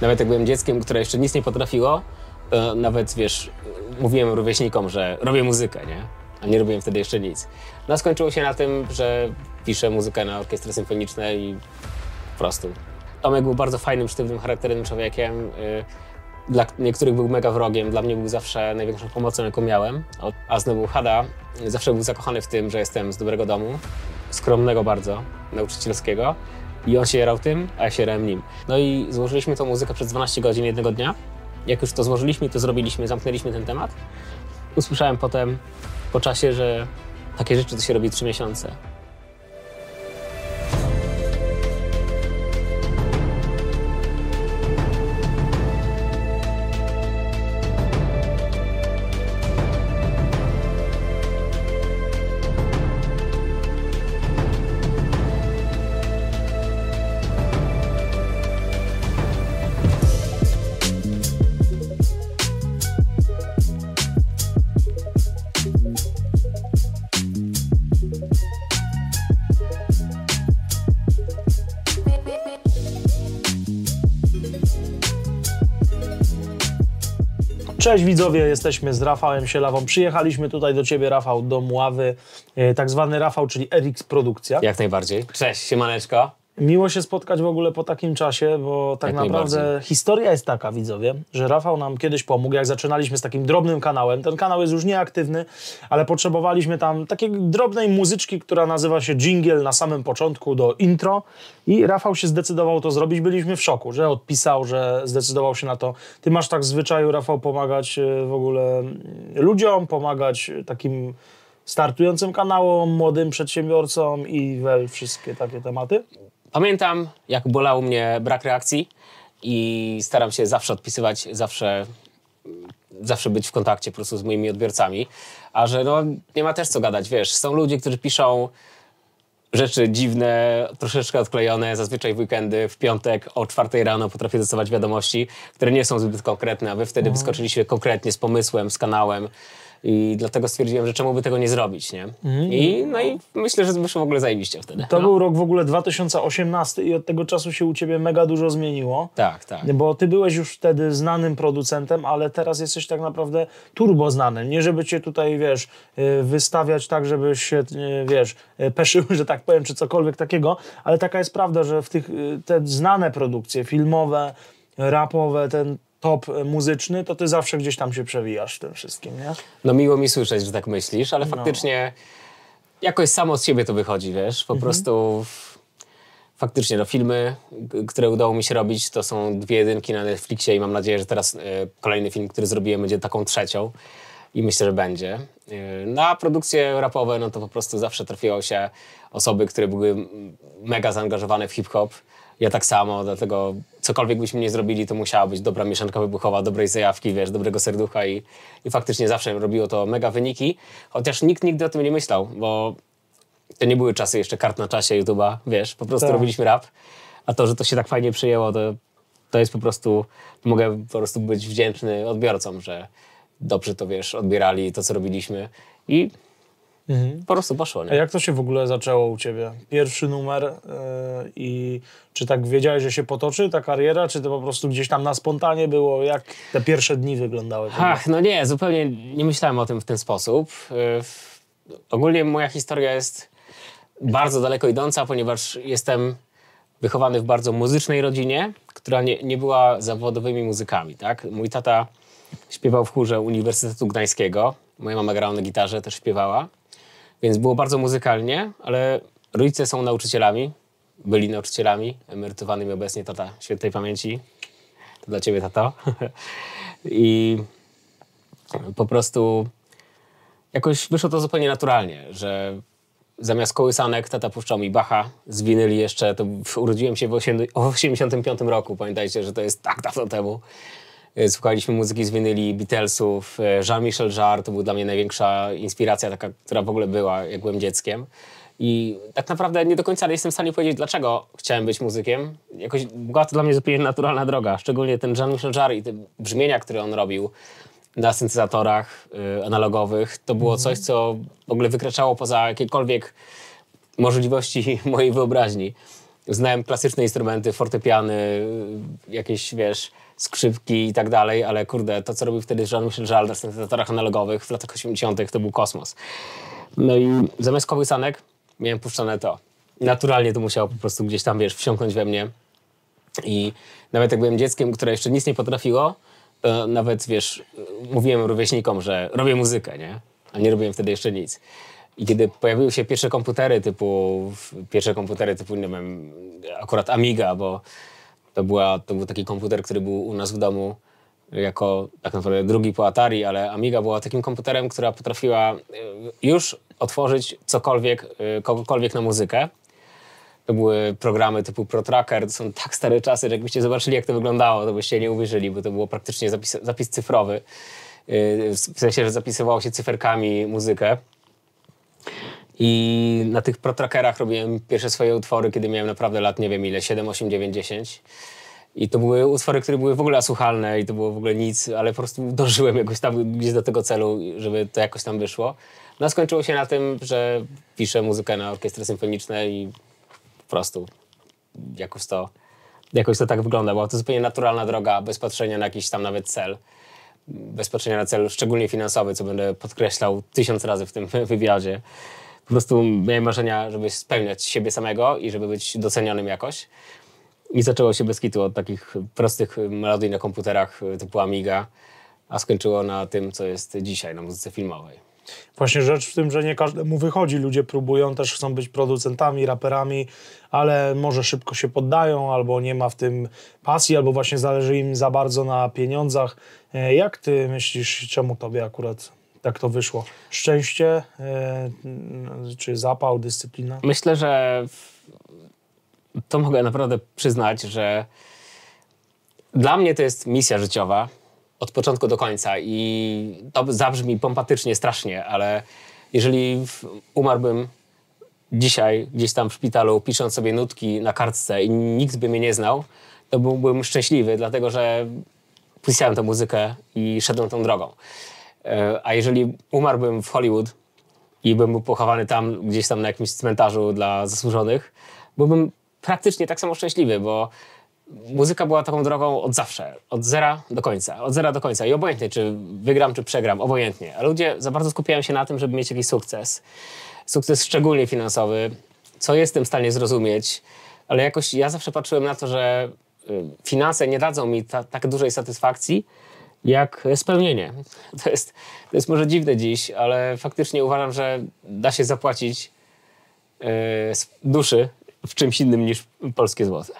Nawet jak byłem dzieckiem, które jeszcze nic nie potrafiło, to nawet, wiesz, mówiłem rówieśnikom, że robię muzykę, nie? A nie robiłem wtedy jeszcze nic. No skończyło się na tym, że piszę muzykę na orkiestry symfoniczne i po prostu. Tomek był bardzo fajnym, sztywnym, charakternym człowiekiem. y, Dla niektórych był mega wrogiem, dla mnie był zawsze największą pomocą, jaką miałem. A znowu Hada zawsze był zakochany w tym, że jestem z dobrego domu, skromnego bardzo, nauczycielskiego. I on się jarał tym, a ja się jarałem nim. No i złożyliśmy tą muzykę przez 12 godzin jednego dnia. Jak już to złożyliśmy, to zrobiliśmy, zamknęliśmy ten temat. Usłyszałem potem, po czasie, że takie rzeczy to się robi 3 miesiące. Cześć widzowie, jesteśmy z Rafałem Sielawą. Przyjechaliśmy tutaj do Ciebie, Rafał, do Mławy, e, tak zwany Rafał, czyli Erix Produkcja. Jak najbardziej. Cześć, siemaneczko. Miło się spotkać w ogóle po takim czasie, bo tak Jak naprawdę historia jest taka, widzowie, że Rafał nam kiedyś pomógł, jak zaczynaliśmy z takim drobnym kanałem. Ten kanał jest już nieaktywny, ale potrzebowaliśmy tam takiej drobnej muzyczki, która nazywa się jingle na samym początku do intro i Rafał się zdecydował to zrobić. Byliśmy w szoku, że odpisał, że zdecydował się na to. Ty masz tak w zwyczaju, Rafał, pomagać e, w ogóle mm, ludziom, pomagać takim startującym kanałom, młodym przedsiębiorcom i we wszystkie takie tematy. Pamiętam, jak bolał mnie brak reakcji i staram się zawsze odpisywać, zawsze, zawsze być w kontakcie po prostu z moimi odbiorcami. A że no, nie ma też co gadać, wiesz, są ludzie, którzy piszą rzeczy dziwne, troszeczkę odklejone, zazwyczaj w weekendy, w piątek o czwartej rano potrafię dostawać wiadomości, które nie są zbyt konkretne, a wy wtedy wyskoczyliście konkretnie z pomysłem, z kanałem i dlatego stwierdziłem, że czemu by tego nie zrobić, nie? I, no i myślę, że wyszło w ogóle zajebiście wtedy. To no. był rok w ogóle 2018 i od tego czasu się u ciebie mega dużo zmieniło. Tak, tak. Bo ty byłeś już wtedy znanym producentem, ale teraz jesteś tak naprawdę turbo znanym. Nie żeby cię tutaj, wiesz, y, wystawiać tak, żebyś się, y, wiesz, y, peszył, że tak powiem, czy cokolwiek takiego, ale taka jest prawda, że w tych, te znane produkcje filmowe, rapowe, ten top y, muzyczny, to ty zawsze gdzieś tam się przewijasz w tym wszystkim, nie? No miło mi słyszeć, że tak myślisz, ale faktycznie jakoś samo z siebie to wychodzi, wiesz, po prostu w- faktycznie no filmy, które udało mi się robić, to są dwie jedynki na Netflixie i mam nadzieję, że teraz e, kolejny film, który zrobiłem będzie taką trzecią i myślę, że będzie. E, Na produkcje rapowe, no to po prostu zawsze trafiało się osoby, które były mega zaangażowane w hip-hop. Ja tak samo, dlatego cokolwiek byśmy nie zrobili, to musiała być dobra mieszanka wybuchowa, dobrej zajawki, wiesz, dobrego serducha i, i faktycznie zawsze robiło to mega wyniki, chociaż nikt nigdy o tym nie myślał, bo to nie były czasy jeszcze kart na czasie YouTube'a, wiesz, po prostu Tak. robiliśmy rap, a to, że to się tak fajnie przyjęło, to, to jest po prostu, mogę po prostu być wdzięczny odbiorcom, że dobrze to, wiesz, odbierali to, co robiliśmy i po prostu poszło, A nie? jak to się w ogóle zaczęło u ciebie? Pierwszy numer yy, i czy tak wiedziałeś, że się potoczy ta kariera, czy to po prostu gdzieś tam na spontanie było? Jak te pierwsze dni wyglądały? Ach, no nie, zupełnie nie myślałem o tym w ten sposób. Yy, Ogólnie moja historia jest bardzo daleko idąca, ponieważ jestem wychowany w bardzo muzycznej rodzinie, która nie, nie była zawodowymi muzykami. Tak? Mój tata śpiewał w chórze Uniwersytetu Gdańskiego, moja mama grała na gitarze, też śpiewała, więc było bardzo muzykalnie, ale rodzice są nauczycielami, byli nauczycielami, emerytowanymi obecnie tata świętej pamięci. To dla ciebie, tato. I po prostu jakoś wyszło to zupełnie naturalnie, że zamiast kołysanek tata puszczał mi Bacha z winyli jeszcze, to urodziłem się w 1985 roku, pamiętajcie, że to jest tak dawno temu. E, Słuchaliśmy muzyki z winyli Beatlesów, e, Jean-Michel Jarre to był dla mnie największa inspiracja taka, która w ogóle była, jak byłem dzieckiem. I tak naprawdę nie do końca jestem w stanie powiedzieć, dlaczego chciałem być muzykiem. Jakoś była to dla mnie zupełnie naturalna droga, szczególnie ten Jean-Michel Jarre i te brzmienia, które on robił na syntezatorach y, analogowych, to było coś, co w ogóle wykraczało poza jakiekolwiek możliwości mojej wyobraźni. znałem klasyczne instrumenty, fortepiany, jakieś, wiesz, skrzypki i tak dalej, ale kurde, to co robił wtedy Jean-Michel Jarre na syntezatorach analogowych w latach 80. to był kosmos. No i zamiast kołysanek miałem puszczone to. Naturalnie to musiało po prostu gdzieś tam, wiesz, wsiąknąć we mnie. I nawet jak byłem dzieckiem, które jeszcze nic nie potrafiło, to nawet, wiesz, mówiłem rówieśnikom, że robię muzykę, nie? A nie robiłem wtedy jeszcze nic. I kiedy pojawiły się pierwsze komputery typu, pierwsze komputery typu, nie wiem, akurat Amiga, bo to, była, to był taki komputer, który był u nas w domu jako tak naprawdę drugi po Atari, ale Amiga była takim komputerem, która potrafiła e, już otworzyć cokolwiek, e, kogokolwiek na muzykę. To były programy typu ProTracker, to są tak stare czasy, że jakbyście zobaczyli, jak to wyglądało, to byście nie uwierzyli, bo to było praktycznie zapis, zapis cyfrowy. E, w sensie, że zapisywało się cyferkami muzykę. I na tych ProTrackerach robiłem pierwsze swoje utwory, kiedy miałem naprawdę lat, nie wiem ile, 7, 8, 9, 10. I to były utwory, które były w ogóle asłuchalne i to było w ogóle nic, ale po prostu dążyłem jakoś tam gdzieś do tego celu, żeby to jakoś tam wyszło. No skończyło się na tym, że piszę muzykę na orkiestry symfoniczne i po prostu jakoś to, jakoś to tak wygląda. Była to zupełnie naturalna droga, bez patrzenia na jakiś tam nawet cel. Bez patrzenia na cel, szczególnie finansowy, co będę podkreślał tysiąc razy w tym wywiadzie. Po prostu miałem marzenia, żeby spełniać siebie samego i żeby być docenionym jakoś. I zaczęło się bez kitu od takich prostych melodii na komputerach typu Amiga, a skończyło na tym, co jest dzisiaj, na muzyce filmowej. Właśnie rzecz w tym, że nie każdemu wychodzi. Ludzie próbują, też chcą być producentami, raperami, ale może szybko się poddają, albo nie ma w tym pasji, albo właśnie zależy im za bardzo na pieniądzach. E, jak ty myślisz, czemu tobie akurat tak to wyszło? Szczęście, e, czy zapał, dyscyplina? Myślę, że to mogę naprawdę przyznać, że dla mnie to jest misja życiowa od początku do końca i to zabrzmi pompatycznie strasznie, ale jeżeli umarłbym dzisiaj gdzieś tam w szpitalu, pisząc sobie nutki na kartce i nikt by mnie nie znał, to byłbym szczęśliwy, dlatego że pisałem tę muzykę i szedłem tą drogą. E, a jeżeli umarłbym w Hollywood i bym był pochowany tam, gdzieś tam na jakimś cmentarzu dla zasłużonych, byłbym praktycznie tak samo szczęśliwy, bo muzyka była taką drogą od zawsze, od zera do końca, od zera do końca i obojętnie, czy wygram, czy przegram, obojętnie. A ludzie za bardzo skupiają się na tym, żeby mieć jakiś sukces. Sukces szczególnie finansowy, co jestem w stanie zrozumieć, ale jakoś ja zawsze patrzyłem na to, że y, finanse nie dadzą mi ta, tak dużej satysfakcji, jak spełnienie. To jest, to jest może dziwne dziś, ale faktycznie uważam, że da się zapłacić yy, duszy w czymś innym niż polskie złote.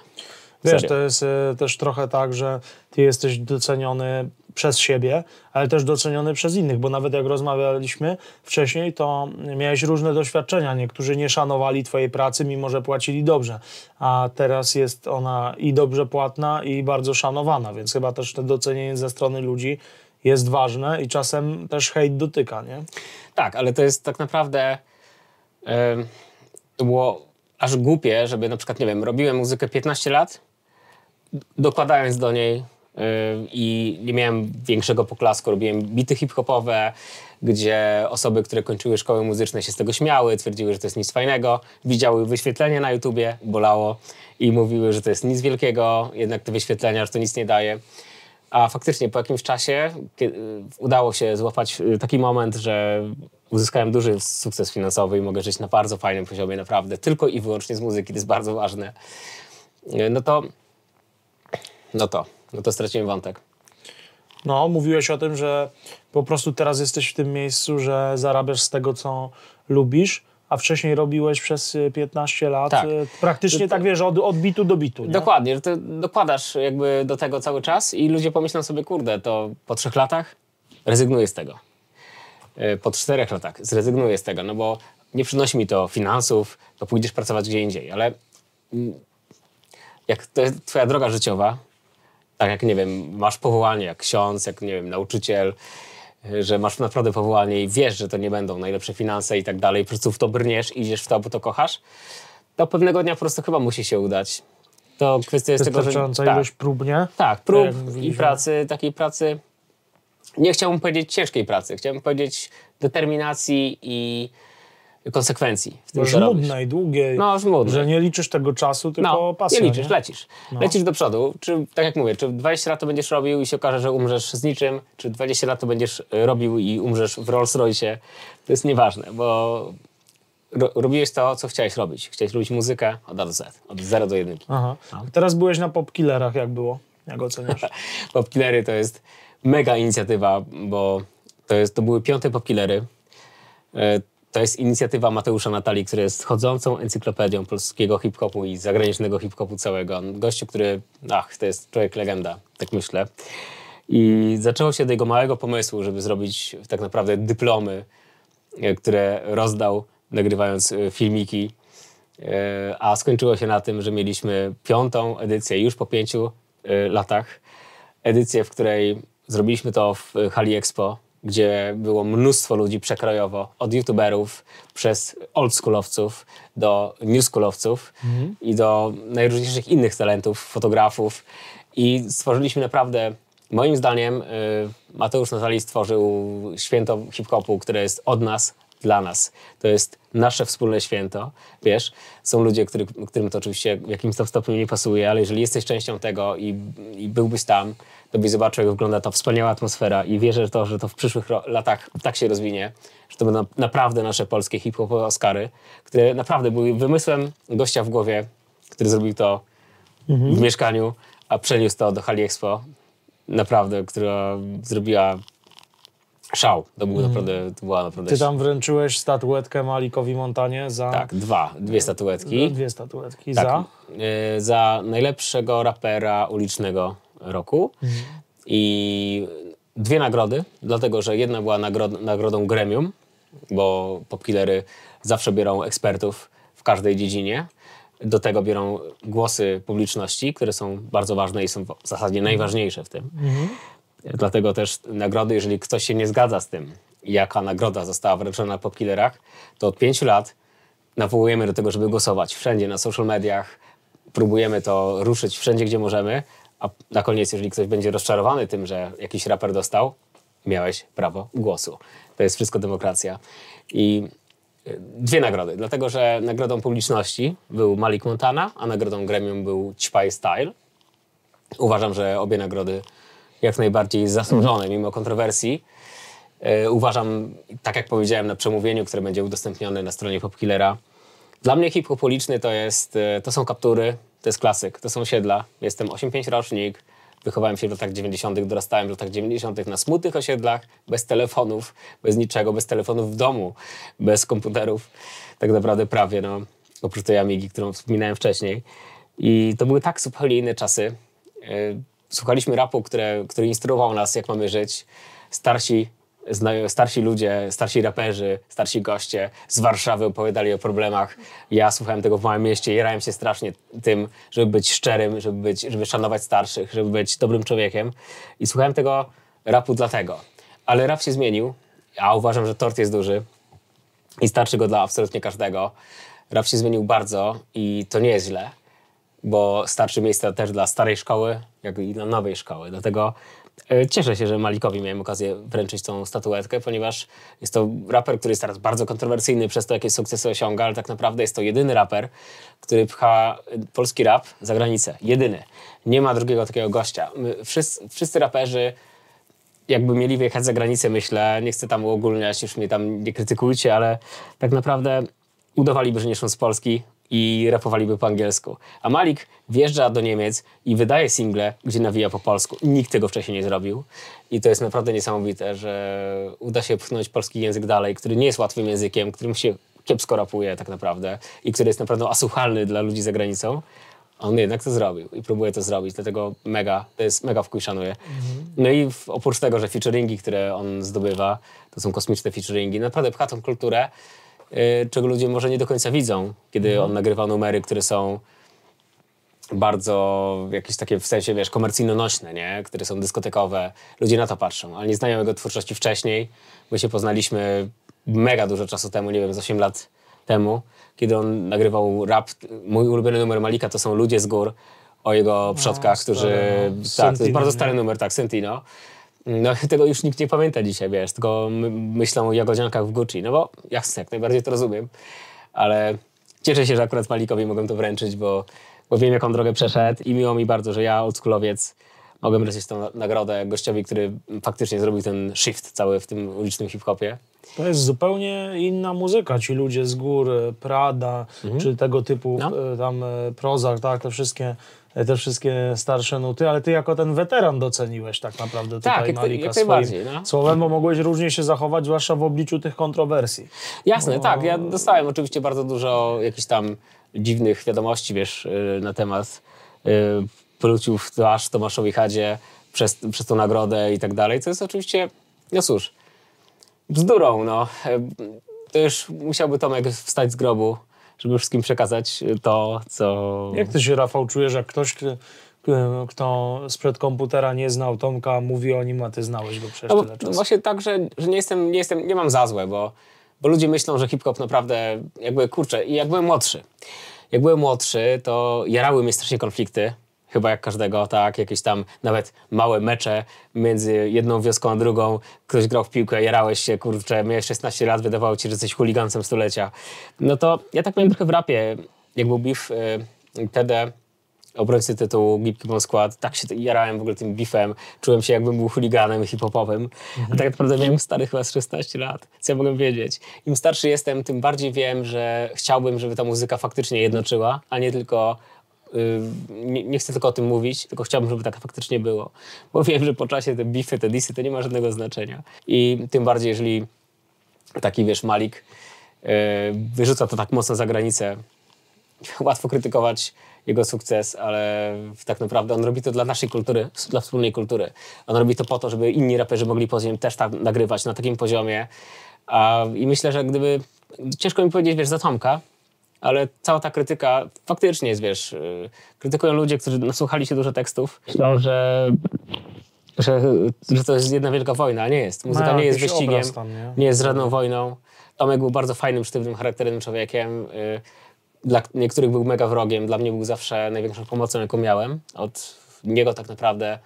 Wiesz, to jest y, też trochę tak, że ty jesteś doceniony przez siebie, ale też doceniony przez innych, bo nawet jak rozmawialiśmy wcześniej, to miałeś różne doświadczenia. Niektórzy nie szanowali twojej pracy, mimo że płacili dobrze, a teraz jest ona i dobrze płatna, i bardzo szanowana, więc chyba też to docenienie ze strony ludzi jest ważne i czasem też hejt dotyka, nie? Tak, ale to jest tak naprawdę... Yy, to było aż głupie, żeby na przykład, nie wiem, robiłem muzykę 15 lat, dokładając do niej i nie miałem większego poklasku. Robiłem bity hip-hopowe, gdzie osoby, które kończyły szkoły muzyczne się z tego śmiały, twierdziły, że to jest nic fajnego, widziały wyświetlenie na YouTubie, bolało i mówiły, że to jest nic wielkiego, jednak te wyświetlenia, że to nic nie daje. A faktycznie po jakimś czasie udało się złapać y, taki moment, że uzyskałem duży sukces finansowy i mogę żyć na bardzo fajnym poziomie, naprawdę, tylko i wyłącznie z muzyki, to jest bardzo ważne. Y, no to, no to, no to straciłem wątek. No, mówiłeś o tym, że po prostu teraz jesteś w tym miejscu, że zarabiasz z tego, co lubisz, a wcześniej robiłeś przez 15 y, lat tak. Y, praktycznie to, tak, wiesz, od, od bitu do bitu. Nie? Dokładnie, że ty dokładasz jakby do tego cały czas i ludzie pomyślą sobie, kurde, to po trzech latach rezygnuję z tego. Y, po czterech latach zrezygnuję z tego, no bo nie przynosi mi to finansów, to pójdziesz pracować gdzie indziej, ale mm, jak to jest twoja droga życiowa, tak jak, nie wiem, masz powołanie jak ksiądz, jak, nie wiem, nauczyciel, że masz naprawdę powołanie i wiesz, że to nie będą najlepsze finanse i tak dalej, po prostu w to brniesz, idziesz w to, bo to kochasz, to pewnego dnia po prostu chyba musi się udać. To kwestia jest tego, że... Tak, ilość prób, nie? Tak, prób i pracy, takiej pracy, nie chciałbym powiedzieć ciężkiej pracy, chciałbym powiedzieć determinacji i konsekwencji w tym, co robisz. żmudnej, długiej, No, żmudnej. że nie liczysz tego czasu, tylko No, pasja. nie liczysz, nie? lecisz. Lecisz do przodu. Czy, tak jak mówię, czy 20 lat to będziesz robił i się okaże, że umrzesz z niczym, czy 20 lat to będziesz e, robił i umrzesz w Rolls Royce, to jest nieważne, bo ro, robiłeś to, co chciałeś robić. Chciałeś robić muzykę od A do Z, od 0 do 1. Aha. Teraz byłeś na popkillerach, jak było? Jak oceniasz? Popkillery to jest mega inicjatywa, bo to, jest, to były piąte popkillery. To jest inicjatywa Mateusza Natalii, który jest chodzącą encyklopedią polskiego hip-hopu i zagranicznego hip-hopu całego. Gościu, który, ach, to jest człowiek legenda, tak myślę. I zaczęło się od jego małego pomysłu, żeby zrobić tak naprawdę dyplomy, e, które rozdał nagrywając e, filmiki. E, A skończyło się na tym, że mieliśmy piątą edycję już po pięciu latach. Edycję, w której zrobiliśmy to w hali Expo, gdzie było mnóstwo ludzi przekrojowo, od youtuberów przez oldschoolowców do newschoolowców i do najróżniejszych innych talentów, fotografów. I stworzyliśmy naprawdę, moim zdaniem, y, Mateusz Natali stworzył święto hip-hopu, które jest od nas dla nas. To jest nasze wspólne święto, wiesz. Są ludzie, który, którym to oczywiście w jakimś stopniu nie pasuje, ale jeżeli jesteś częścią tego i, i byłbyś tam, to byś zobaczył, jak wygląda ta wspaniała atmosfera i wierzę w to, że to w przyszłych latach tak się rozwinie, że to będą naprawdę nasze polskie hip-hopowe Oscary, które naprawdę były wymysłem gościa w głowie, który zrobił to w mieszkaniu, a przeniósł to do hali Expo. Naprawdę, która zrobiła szał. To, był naprawdę, to była naprawdę... Ty tam wręczyłeś statuetkę Malikowi Montanie za Tak, dwa, dwie statuetki. dwie statuetki. Tak, Za? y, za najlepszego rapera ulicznego roku. I dwie nagrody, dlatego że jedna była nagrod, nagrodą gremium, bo popkillery zawsze biorą ekspertów w każdej dziedzinie. Do tego biorą głosy publiczności, które są bardzo ważne i są w zasadzie najważniejsze w tym. Dlatego też nagrody, jeżeli ktoś się nie zgadza z tym, jaka nagroda została wręczona na popkillerach, to od pięciu lat nawołujemy do tego, żeby głosować wszędzie na social mediach, próbujemy to ruszyć wszędzie, gdzie możemy, a na koniec, jeżeli ktoś będzie rozczarowany tym, że jakiś raper dostał, miałeś prawo głosu. To jest wszystko demokracja. I y, dwie nagrody, dlatego że nagrodą publiczności był Malik Montana, a nagrodą gremium był Ćpaj Style. Uważam, że obie nagrody jak najbardziej zasłużone, mimo kontrowersji. E, uważam, tak jak powiedziałem na przemówieniu, które będzie udostępnione na stronie Popkillera, dla mnie hip-hop to, jest, e, to są kaptury, to jest klasyk, to są siedla. Jestem 8-5 rocznik, wychowałem się w latach 90., dorastałem w latach 90. na smutnych osiedlach, bez telefonów, bez niczego, bez telefonów w domu, bez komputerów, tak naprawdę prawie, no, oprócz tej Amigi, którą wspominałem wcześniej. I to były tak zupełnie inne czasy. E, Słuchaliśmy rapu, które, który instruował nas, jak mamy żyć. Starsi, starsi ludzie, starsi raperzy, starsi goście z Warszawy opowiadali o problemach. Ja słuchałem tego w małym mieście, jarałem się strasznie tym, żeby być szczerym, żeby, być, żeby szanować starszych, żeby być dobrym człowiekiem. I słuchałem tego rapu dlatego. Ale rap się zmienił, a uważam, że tort jest duży i starczy go dla absolutnie każdego. Rap się zmienił bardzo i to nie jest źle, bo starczy miejsca też dla starej szkoły, jak i dla nowej szkoły. Dlatego cieszę się, że Malikowi miałem okazję wręczyć tą statuetkę, ponieważ jest to raper, który jest teraz bardzo kontrowersyjny przez to, jakie sukcesy osiąga, ale tak naprawdę jest to jedyny raper, który pcha e, polski rap za granicę. Jedyny. Nie ma drugiego takiego gościa. Wszyscy, wszyscy raperzy jakby mieli wyjechać za granicę, myślę, nie chcę tam uogólniać, już mnie tam nie krytykujcie, ale tak naprawdę udawaliby, że nie są z Polski i rapowaliby po angielsku. A Malik wjeżdża do Niemiec i wydaje single, gdzie nawija po polsku. Nikt tego wcześniej nie zrobił. I to jest naprawdę niesamowite, że uda się pchnąć polski język dalej, który nie jest łatwym językiem, którym się kiepsko rapuje tak naprawdę i który jest naprawdę asłuchalny dla ludzi za granicą. A on jednak to zrobił i próbuje to zrobić, dlatego mega, to jest mega wkuj szanuję. No i w, oprócz tego, że featuringi, które on zdobywa, to są kosmiczne featuringi, naprawdę pcha tą kulturę, czego ludzie może nie do końca widzą, kiedy on nagrywa numery, które są bardzo jakieś takie w sensie, wiesz, komercyjno-nośne, nie? Które są dyskotekowe. Ludzie na to patrzą, ale nie znają jego twórczości wcześniej. My się poznaliśmy mega dużo czasu temu, nie wiem, z 8 lat temu, kiedy on nagrywał rap. Mój ulubiony numer Malika to są Ludzie z gór o jego przodkach, którzy... stary, no. Tak, to jest bardzo stary numer, tak, Sentino. No tego już nikt nie pamięta dzisiaj, wiesz, tylko my, myślą o jagodziankach w Gucci, no bo jasne, jak najbardziej to rozumiem, ale cieszę się, że akurat Malikowi mogę to wręczyć, bo, bo wiem, jaką drogę przeszedł i miło mi bardzo, że ja, oldschoolowiec, mogłem wręczyć tą nagrodę gościowi, który faktycznie zrobił ten shift cały w tym ulicznym hip-hopie. To jest zupełnie inna muzyka. Ci ludzie z gór, Prada, czy tego typu No. e, tam e, Prozac, tak, te wszystkie, te wszystkie starsze nuty, ale ty jako ten weteran doceniłeś tak naprawdę tutaj Tak, jak- Malika jak swoim no. słowem, bo mogłeś różnie się zachować, zwłaszcza w obliczu tych kontrowersji. Jasne, tak. Ja dostałem oczywiście bardzo dużo jakichś tam dziwnych wiadomości, wiesz, yy, na temat yy, pluciu w twarz Tomaszowi Hadzie przez, przez tą nagrodę i tak dalej, co jest oczywiście, no cóż, bzdurą, no. E, To już musiałby Tomek wstać z grobu, żeby wszystkim przekazać to, co... Jak ty się, Rafał, czujesz, jak ktoś, kto, sprzed komputera nie znał Tomka, mówi o nim, a ty znałeś go przecież No, tyle czasu. właśnie tak, że, że nie, jestem, nie, jestem, nie mam za złe, bo, bo ludzie myślą, że hip-hop naprawdę jakby, kurczę, i jak byłem młodszy, jak byłem młodszy, to jarały mnie strasznie konflikty, chyba jak każdego, tak, jakieś tam nawet małe mecze między jedną wioską a drugą, ktoś grał w piłkę, jarałeś się, kurczę, miałeś 16 lat, wydawało ci, że jesteś chuligancem stulecia. No to ja tak miałem trochę w rapie, jak był beef y, TD, obrońcy tytułu Gipki Bon Skład, tak się jarałem w ogóle tym beefem, czułem się jakbym był chuliganem hip-hopowym, a tak naprawdę miałem stary chyba z 16 lat, co ja mogę wiedzieć. Im starszy jestem, tym bardziej wiem, że chciałbym, żeby ta muzyka faktycznie jednoczyła, a nie tylko nie, nie chcę tylko o tym mówić, tylko chciałbym, żeby tak faktycznie było. Bo wiem, że po czasie te beefy, te disy, to nie ma żadnego znaczenia. I tym bardziej, jeżeli taki, wiesz, Malik y, wyrzuca to tak mocno za granicę, łatwo krytykować jego sukces, ale tak naprawdę on robi to dla naszej kultury, dla wspólnej kultury. On robi to po to, żeby inni raperzy mogli później też tak nagrywać na takim poziomie. A, I myślę, że gdyby... Ciężko mi powiedzieć, wiesz, za Tomka, ale cała ta krytyka faktycznie jest, wiesz, yy, krytykują ludzie, którzy nasłuchali się dużo tekstów. Myślą, że, że, że to jest jedna wielka wojna, a nie jest. Muzyka No, nie jest wyścigiem, tam, nie? nie jest żadną wojną. Tomek był bardzo fajnym, sztywnym, charakternym człowiekiem. Yy, dla niektórych był mega wrogiem, dla mnie był zawsze największą pomocą, jaką miałem. Od niego tak naprawdę,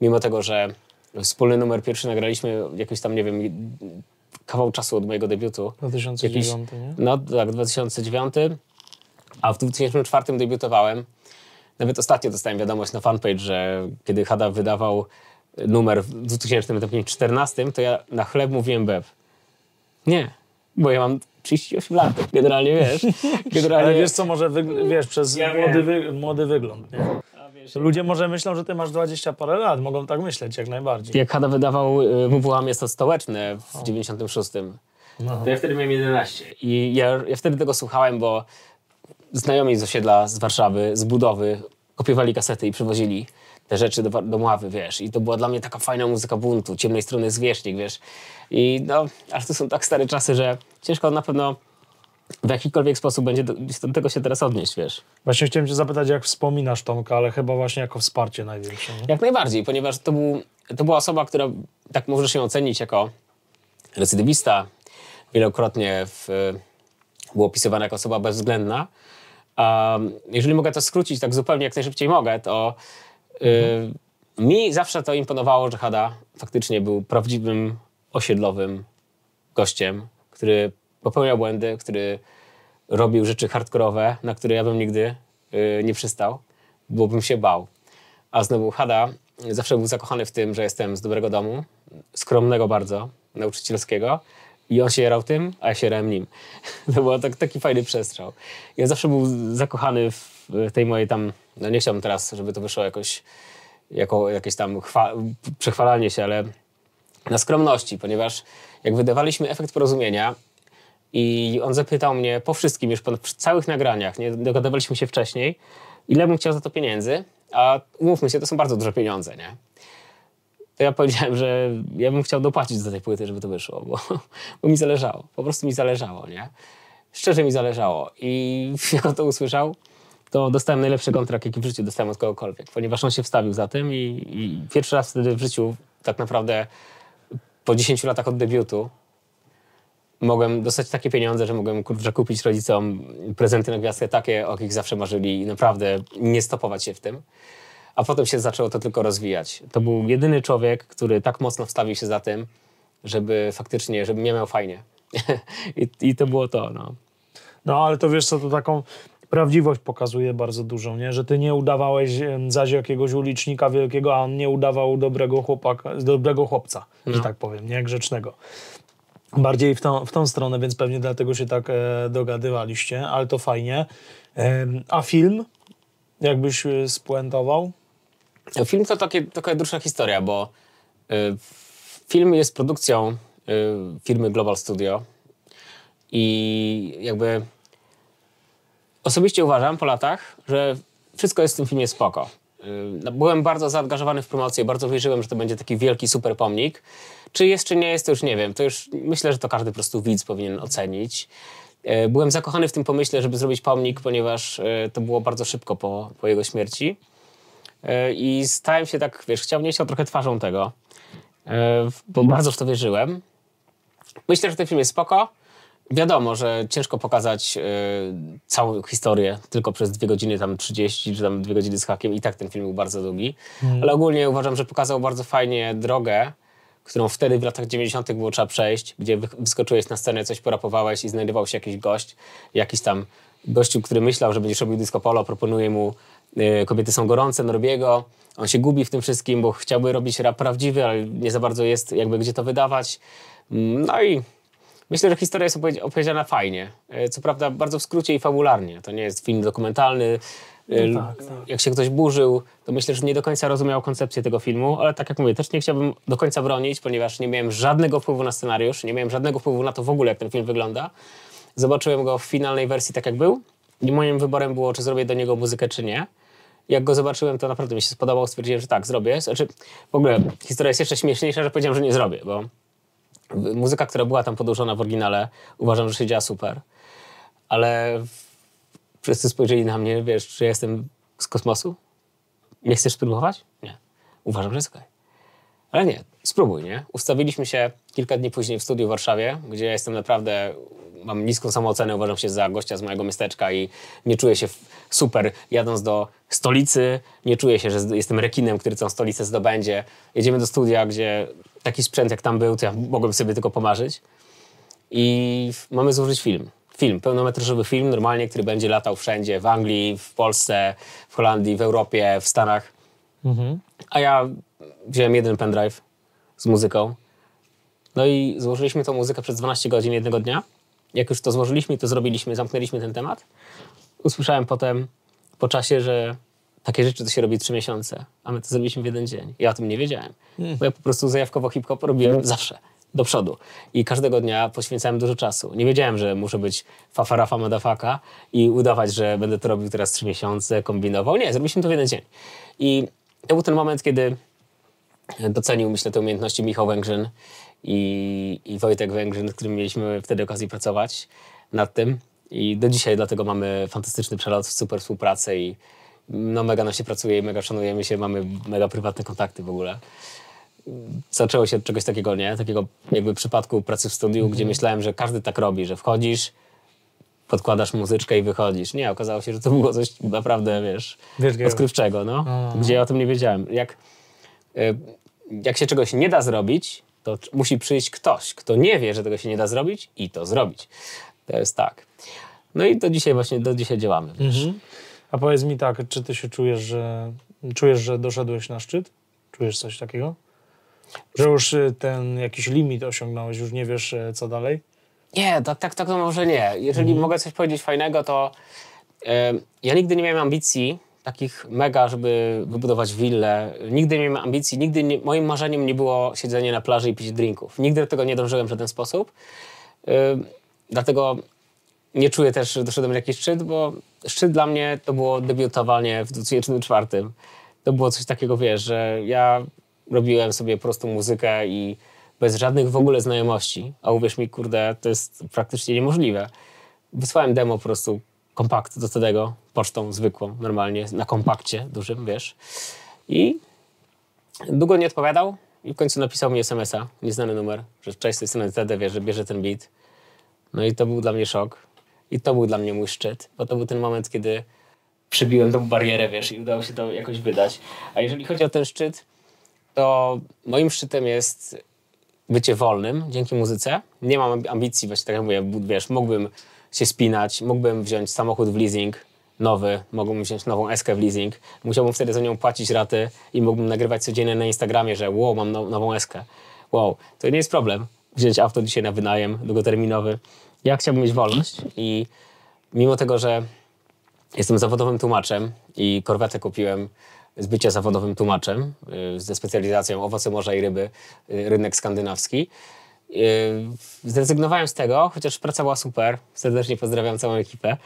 mimo tego, że wspólny numer pierwszy nagraliśmy jakiś tam, nie wiem, kawał czasu od mojego debiutu. 2009, nie? No tak, 2009, a w 2004 debiutowałem. Nawet ostatnio dostałem wiadomość na fanpage, że kiedy Hada wydawał numer w 2014, to ja na chleb mówiłem beb. Nie, bo ja mam 38 lat. Generalnie wiesz. Generalnie Ale wiesz co, może wiesz, przez Ja młody, wy- młody wygląd, nie? Ludzie może myślą, że ty masz 20 parę lat, mogą tak myśleć jak najbardziej. Jak Hada wydawał y, WWA Miasto Stołeczne w 96, to ja wtedy miałem 11. I ja, ja wtedy tego słuchałem, bo znajomi z osiedla, z Warszawy, z budowy kopiowali kasety i przywozili te rzeczy do, do Mławy, wiesz. I to była dla mnie taka fajna muzyka buntu, ciemnej strony zwierzchnik, wiesz. I no, ale to są tak stare czasy, że ciężko na pewno w jakikolwiek sposób będzie do, tego się teraz odnieść, wiesz. Właśnie chciałem cię zapytać, jak wspominasz Tomka, ale chyba właśnie jako wsparcie największe, nie? Jak najbardziej, ponieważ to, był, to była osoba, która tak może się ocenić jako recydywista. Wielokrotnie w, był opisywany jako osoba bezwzględna. A jeżeli mogę to skrócić tak zupełnie jak najszybciej mogę, to y, mi zawsze to imponowało, że Hada faktycznie był prawdziwym osiedlowym gościem, który popełniał błędy, który robił rzeczy hardkorowe, na które ja bym nigdy y, nie przystał, bo bym się bał. A znowu Hada zawsze był zakochany w tym, że jestem z dobrego domu, skromnego bardzo, nauczycielskiego i on się jarał tym, a ja się jarałem nim. To był tak, taki fajny przestrzał. On zawsze był zakochany w tej mojej tam, no nie chciałbym teraz, żeby to wyszło jakoś, jako jakieś tam chwa- przechwalanie się, ale na skromności, ponieważ jak wydawaliśmy efekt porozumienia i on zapytał mnie po wszystkim, już po całych nagraniach, nie dogadywaliśmy się wcześniej, ile bym chciał za to pieniędzy, a umówmy się, to są bardzo duże pieniądze, nie? To ja powiedziałem, że ja bym chciał dopłacić do tej płyty, żeby to wyszło, bo, bo mi zależało. Po prostu mi zależało, nie? Szczerze mi zależało. I jak on to usłyszał, to dostałem najlepszy kontrakt, jaki w życiu dostałem od kogokolwiek, ponieważ on się wstawił za tym i, i pierwszy raz wtedy w życiu, tak naprawdę po 10 latach od debiutu, mogłem dostać takie pieniądze, że mogłem kurczę, kupić rodzicom prezenty na gwiazdkę takie, o jakich zawsze marzyli i naprawdę nie stopować się w tym. a potem się zaczęło to tylko rozwijać. To był jedyny człowiek, który tak mocno wstawił się za tym, żeby faktycznie, żeby mnie miał fajnie. I, I to było to, no. No ale to wiesz co, to taką prawdziwość pokazuje bardzo dużą, nie? Że ty nie udawałeś zaś jakiegoś ulicznika wielkiego, a on nie udawał dobrego chłopaka, dobrego chłopca, że tak powiem, nie? Grzecznego. Bardziej w tą, w tą stronę, więc pewnie dlatego się tak e, dogadywaliście, ale to fajnie. A film? Jakbyś e, spuentował? Film to takie, taka dłuższa historia, bo y, film jest produkcją firmy Global Studio i jakby osobiście uważam po latach, że wszystko jest w tym filmie spoko. Y, byłem bardzo zaangażowany w promocję, bardzo wierzyłem, że to będzie taki wielki super pomnik. Czy jest, czy nie jest, to już nie wiem. To już myślę, że to każdy po prostu widz powinien ocenić. Y, Byłem zakochany w tym pomyśle, żeby zrobić pomnik, ponieważ y, to było bardzo szybko po, po jego śmierci. I stałem się tak, wiesz, chciał nie chciał trochę twarzą tego, bo bardzo w to wierzyłem. Myślę, że ten film jest spoko. Wiadomo, że ciężko pokazać e, całą historię tylko przez dwie godziny, tam 30 czy tam dwie godziny z hakiem i tak ten film był bardzo długi. Ale ogólnie uważam, że pokazał bardzo fajnie drogę, którą wtedy w latach 90. było trzeba przejść, gdzie wy- wyskoczyłeś na scenę, coś porapowałeś i znajdował się jakiś gość, jakiś tam gościu, który myślał, że będziesz robił disco polo, proponuje mu y, Kobiety są gorące, Norbiego. On się gubi w tym wszystkim, bo chciałby robić rap prawdziwy, ale nie za bardzo jest jakby gdzie to wydawać. Mm, No i myślę, że historia jest opowiedz- opowiedziana fajnie. Y, Co prawda bardzo w skrócie i fabularnie. To nie jest film dokumentalny. Y, No tak, tak. Jak się ktoś burzył, to myślę, że nie do końca rozumiał koncepcję tego filmu, ale tak jak mówię, też nie chciałbym do końca bronić, ponieważ nie miałem żadnego wpływu na scenariusz, nie miałem żadnego wpływu na to w ogóle, jak ten film wygląda. Zobaczyłem go w finalnej wersji tak jak był i moim wyborem było, czy zrobię do niego muzykę, czy nie. Jak go zobaczyłem, to naprawdę mi się spodobał, stwierdziłem, że tak, zrobię. Znaczy, w ogóle historia jest jeszcze śmieszniejsza, że powiedziałem, że nie zrobię, bo muzyka, która była tam podłożona w oryginale, uważam, że się działa super. Ale wszyscy spojrzeli na mnie, wiesz, czy ja jestem z kosmosu? Nie chcesz spróbować? Nie. Uważam, że jest okej. Ale nie, spróbuj, nie? Ustawiliśmy się kilka dni później w studiu w Warszawie, gdzie ja jestem naprawdę, mam niską samoocenę, uważam się za gościa z mojego miasteczka i nie czuję się super jadąc do stolicy, nie czuję się, że jestem rekinem, który tą stolicę zdobędzie. Jedziemy do studia, gdzie taki sprzęt jak tam był, to ja mogłem sobie tylko pomarzyć i mamy złożyć film. Film, pełnometrażowy film, normalnie, który będzie latał wszędzie, w Anglii, w Polsce, w Holandii, w Europie, w Stanach. A ja wziąłem jeden pendrive z muzyką. No i złożyliśmy tą muzykę przez 12 godzin jednego dnia. Jak już to złożyliśmy, to zrobiliśmy, zamknęliśmy ten temat. Usłyszałem potem po czasie, że takie rzeczy to się robi trzy miesiące, a my to zrobiliśmy w jeden dzień. Ja o tym nie wiedziałem, bo ja po prostu zajawkowo hip-hop robiłem zawsze, do przodu. I każdego dnia poświęcałem dużo czasu. Nie wiedziałem, że muszę być fafarafa madafaka i udawać, że będę to robił teraz trzy miesiące, kombinował. Nie, zrobiliśmy to w jeden dzień. I to był ten moment, kiedy docenił, myślę, te umiejętności Michał Węgrzyn i, i Wojtek Węgrzyn, z którym mieliśmy wtedy okazję pracować nad tym. I do dzisiaj dlatego mamy fantastyczny przelot, super współpracę i no mega nam się pracuje i mega szanujemy się, mamy mega prywatne kontakty w ogóle. Zaczęło się od czegoś takiego, nie? Takiego jakby przypadku pracy w studiu, gdzie myślałem, że każdy tak robi, że wchodzisz, podkładasz muzyczkę i wychodzisz. Nie, okazało się, że to było coś naprawdę, wiesz, odkrywczego, no. Gdzie ja o tym nie wiedziałem. Jak, y, jak się czegoś nie da zrobić, to musi przyjść ktoś, kto nie wie, że tego się nie da zrobić i to zrobić. To jest tak. No i do dzisiaj właśnie, do dzisiaj działamy. wiesz. A powiedz mi tak, czy ty się czujesz, że czujesz, że doszedłeś na szczyt? Czujesz coś takiego? Że już y, ten jakiś limit osiągnąłeś, już nie wiesz y, co dalej? Nie, tak, tak, tak to może nie. Jeżeli mogę coś powiedzieć fajnego, to ja nigdy nie miałem ambicji takich mega, żeby wybudować willę. Nigdy nie miałem ambicji, nigdy nie, moim marzeniem nie było siedzenie na plaży i pić drinków. Nigdy do tego nie dążyłem w żaden sposób. Dlatego nie czuję też, że doszedłem na jakiś szczyt, bo szczyt dla mnie to było debiutowanie w 2004. To było coś takiego, wiesz, że ja robiłem sobie po prostu muzykę i bez żadnych w ogóle znajomości, a uwierz mi, kurde, to jest praktycznie niemożliwe. Wysłałem demo po prostu, kompakt do tego, pocztą zwykłą, normalnie, na kompakcie dużym, wiesz. I długo nie odpowiadał i w końcu napisał mi SMS-a, nieznany numer, że cześć, z tej strony wiesz, że bierze ten beat. No i to był dla mnie szok. I to był dla mnie mój szczyt, bo to był ten moment, kiedy przebiłem tą barierę, wiesz, i udało się to jakoś wydać. A jeżeli chodzi o ten szczyt, to moim szczytem jest bycie wolnym dzięki muzyce. Nie mam ambicji, właśnie tak jak mówię, wiesz, mógłbym się spinać, mógłbym wziąć samochód w leasing nowy, mógłbym wziąć nową eskę w leasing, musiałbym wtedy za nią płacić raty i mógłbym nagrywać codziennie na Instagramie, że wow, mam now, nową eskę. Wow, to nie jest problem wziąć auto dzisiaj na wynajem długoterminowy. Ja chciałbym mieć wolność i mimo tego, że jestem zawodowym tłumaczem i korwetę kupiłem z bycia zawodowym tłumaczem y, ze specjalizacją owoce morza i ryby, y, rynek skandynawski. Y, zrezygnowałem z tego, chociaż praca była super, serdecznie pozdrawiam całą ekipę,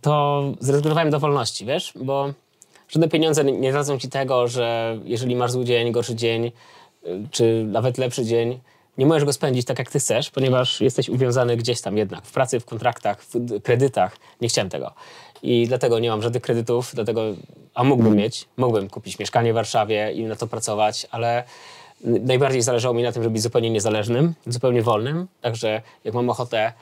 to zrezygnowałem do wolności, wiesz, bo żadne pieniądze nie dadzą ci tego, że jeżeli masz zły dzień, gorszy dzień, czy nawet lepszy dzień, nie możesz go spędzić tak, jak ty chcesz, ponieważ jesteś uwiązany gdzieś tam jednak, w pracy, w kontraktach, w kredytach. Nie chciałem tego. I dlatego nie mam żadnych kredytów, dlatego, a mógłbym mieć, mógłbym kupić mieszkanie w Warszawie i na to pracować, ale najbardziej zależało mi na tym, żeby być zupełnie niezależnym, zupełnie wolnym. Także jak mam ochotę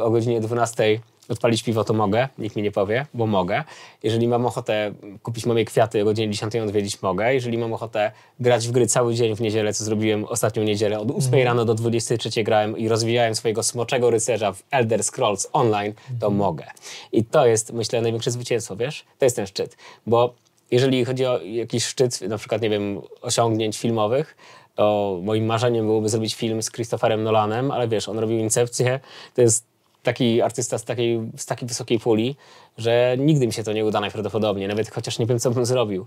o godzinie 12 Odpalić piwo to mogę, nikt mi nie powie, bo mogę. Jeżeli mam ochotę kupić mamie kwiaty o godzinie 10 odwiedzić, mogę. Jeżeli mam ochotę grać w gry cały dzień w niedzielę, co zrobiłem ostatnią niedzielę, od 8 rano do 23 grałem i rozwijałem swojego smoczego rycerza w Elder Scrolls Online, to mogę. I to jest, myślę, największe zwycięstwo, wiesz? To jest ten szczyt. Bo jeżeli chodzi o jakiś szczyt, na przykład, nie wiem, osiągnięć filmowych, to moim marzeniem byłoby zrobić film z Christopherem Nolanem, ale wiesz, on robił Incepcję, to jest taki artysta z takiej, z takiej wysokiej puli, że nigdy mi się to nie uda najprawdopodobniej, nawet chociaż nie wiem, co bym zrobił.